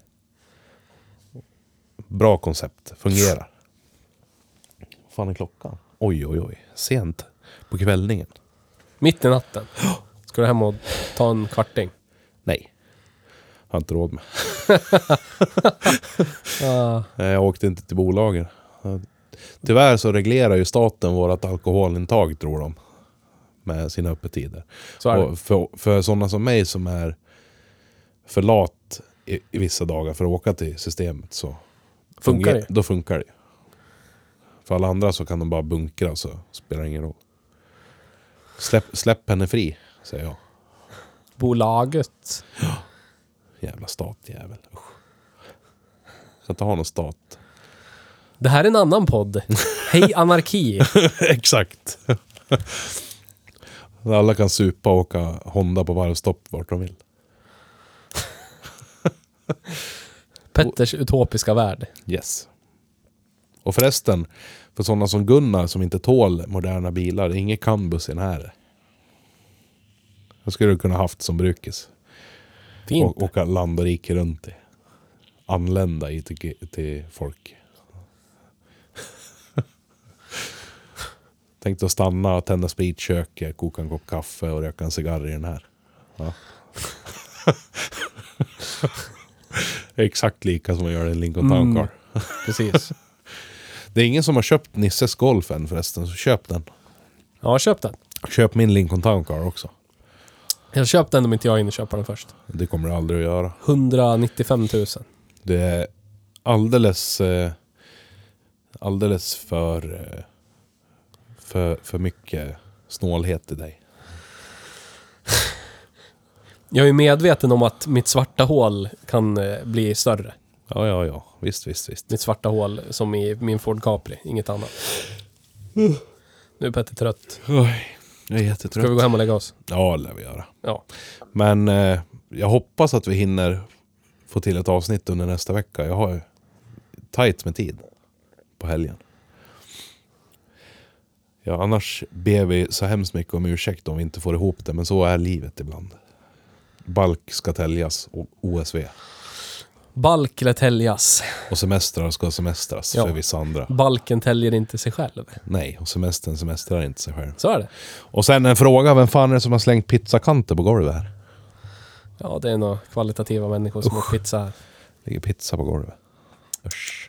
Bra koncept. Fungerar. Vad fan är klockan? Oj, oj, oj. Sent på kvällningen. Mitt i natten. Ska du hem och ta en kvarting? Nej. Har inte råd med. <laughs> Ja. Jag åkte inte till bolagen. Tyvärr så reglerar ju staten vårt alkoholintag, tror de. Med sina öppettider. Så för, för sådana som mig som är för lat i, i vissa dagar för att åka till systemet så Funkar funger- det? Då funkar det. För alla andra så kan de bara bunkra så spelar det ingen roll. Släpp, släpp henne fri, säger jag. Bolaget. <gasps> <gasps> Jävla statjävel. Usch. Ska inte ha någon stat. Det här är en annan podd. <laughs> Hej anarki. Exakt. Alla kan supa och åka Honda på varvstopp vart de vill. Petters utopiska värld. Yes. Och förresten, för sådana som Gunnar som inte tål moderna bilar, det är inget Cambus i den här. Det skulle kunna haft som brukis. Fint. Och åka land och rike runt i. Anlända i till, till folk. <laughs> Tänkte att stanna, tända spritköket, koka en kopp kaffe och röka en cigarr i den här. Ja. <laughs> Exakt lika som man gör i en Lincoln Town Mm. Car. <laughs> Precis. Det är ingen som har köpt Nisses Golf än förresten, så köp den. Ja, köp den. Köp min Lincoln Town Car också. Jag köpte den om inte jag hinner köpa den först. Det kommer du aldrig att göra. 195 000. Det är alldeles... Eh, alldeles för... Eh, för, för mycket snålhet i dig. Jag är medveten om att mitt svarta hål kan eh, bli större. Ja, ja, ja. Visst, visst, visst. Mitt svarta hål som i min Ford Capri, inget annat. Nu är Petter trött. Oj, jag är Ska vi jättetrött. gå hem och lägga oss? Ja, det lär vi göra. Ja. Men eh, jag hoppas att vi hinner få till ett avsnitt under nästa vecka. Jag har ju tajt med tid på helgen. Ja, annars ber vi så hemskt mycket om ursäkt om vi inte får ihop det, men så är livet ibland. Balk ska täljas och OSV. Balk eller täljas. Och semestrar ska semestras Ja. för vissa andra. Balken täljer inte sig själv. Nej, och semestern semestrar inte sig själv. Så är det. Och sen en fråga, vem fan är det som har slängt pizzakanter på golvet här? Ja, det är nog kvalitativa människor som har pizza här. Ligger pizza på golvet. Usch.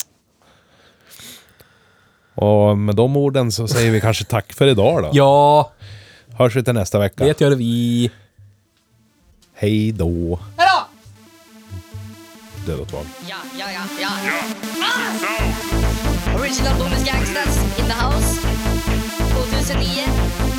Och med de orden så säger vi kanske tack för idag då. Ja, Hörs vi till nästa vecka. det gör vi. Hej då. Hejdå! Dödat val. Ja, ja, ja, ja. Ah! Original Bonus Gangsters in the house. 2009.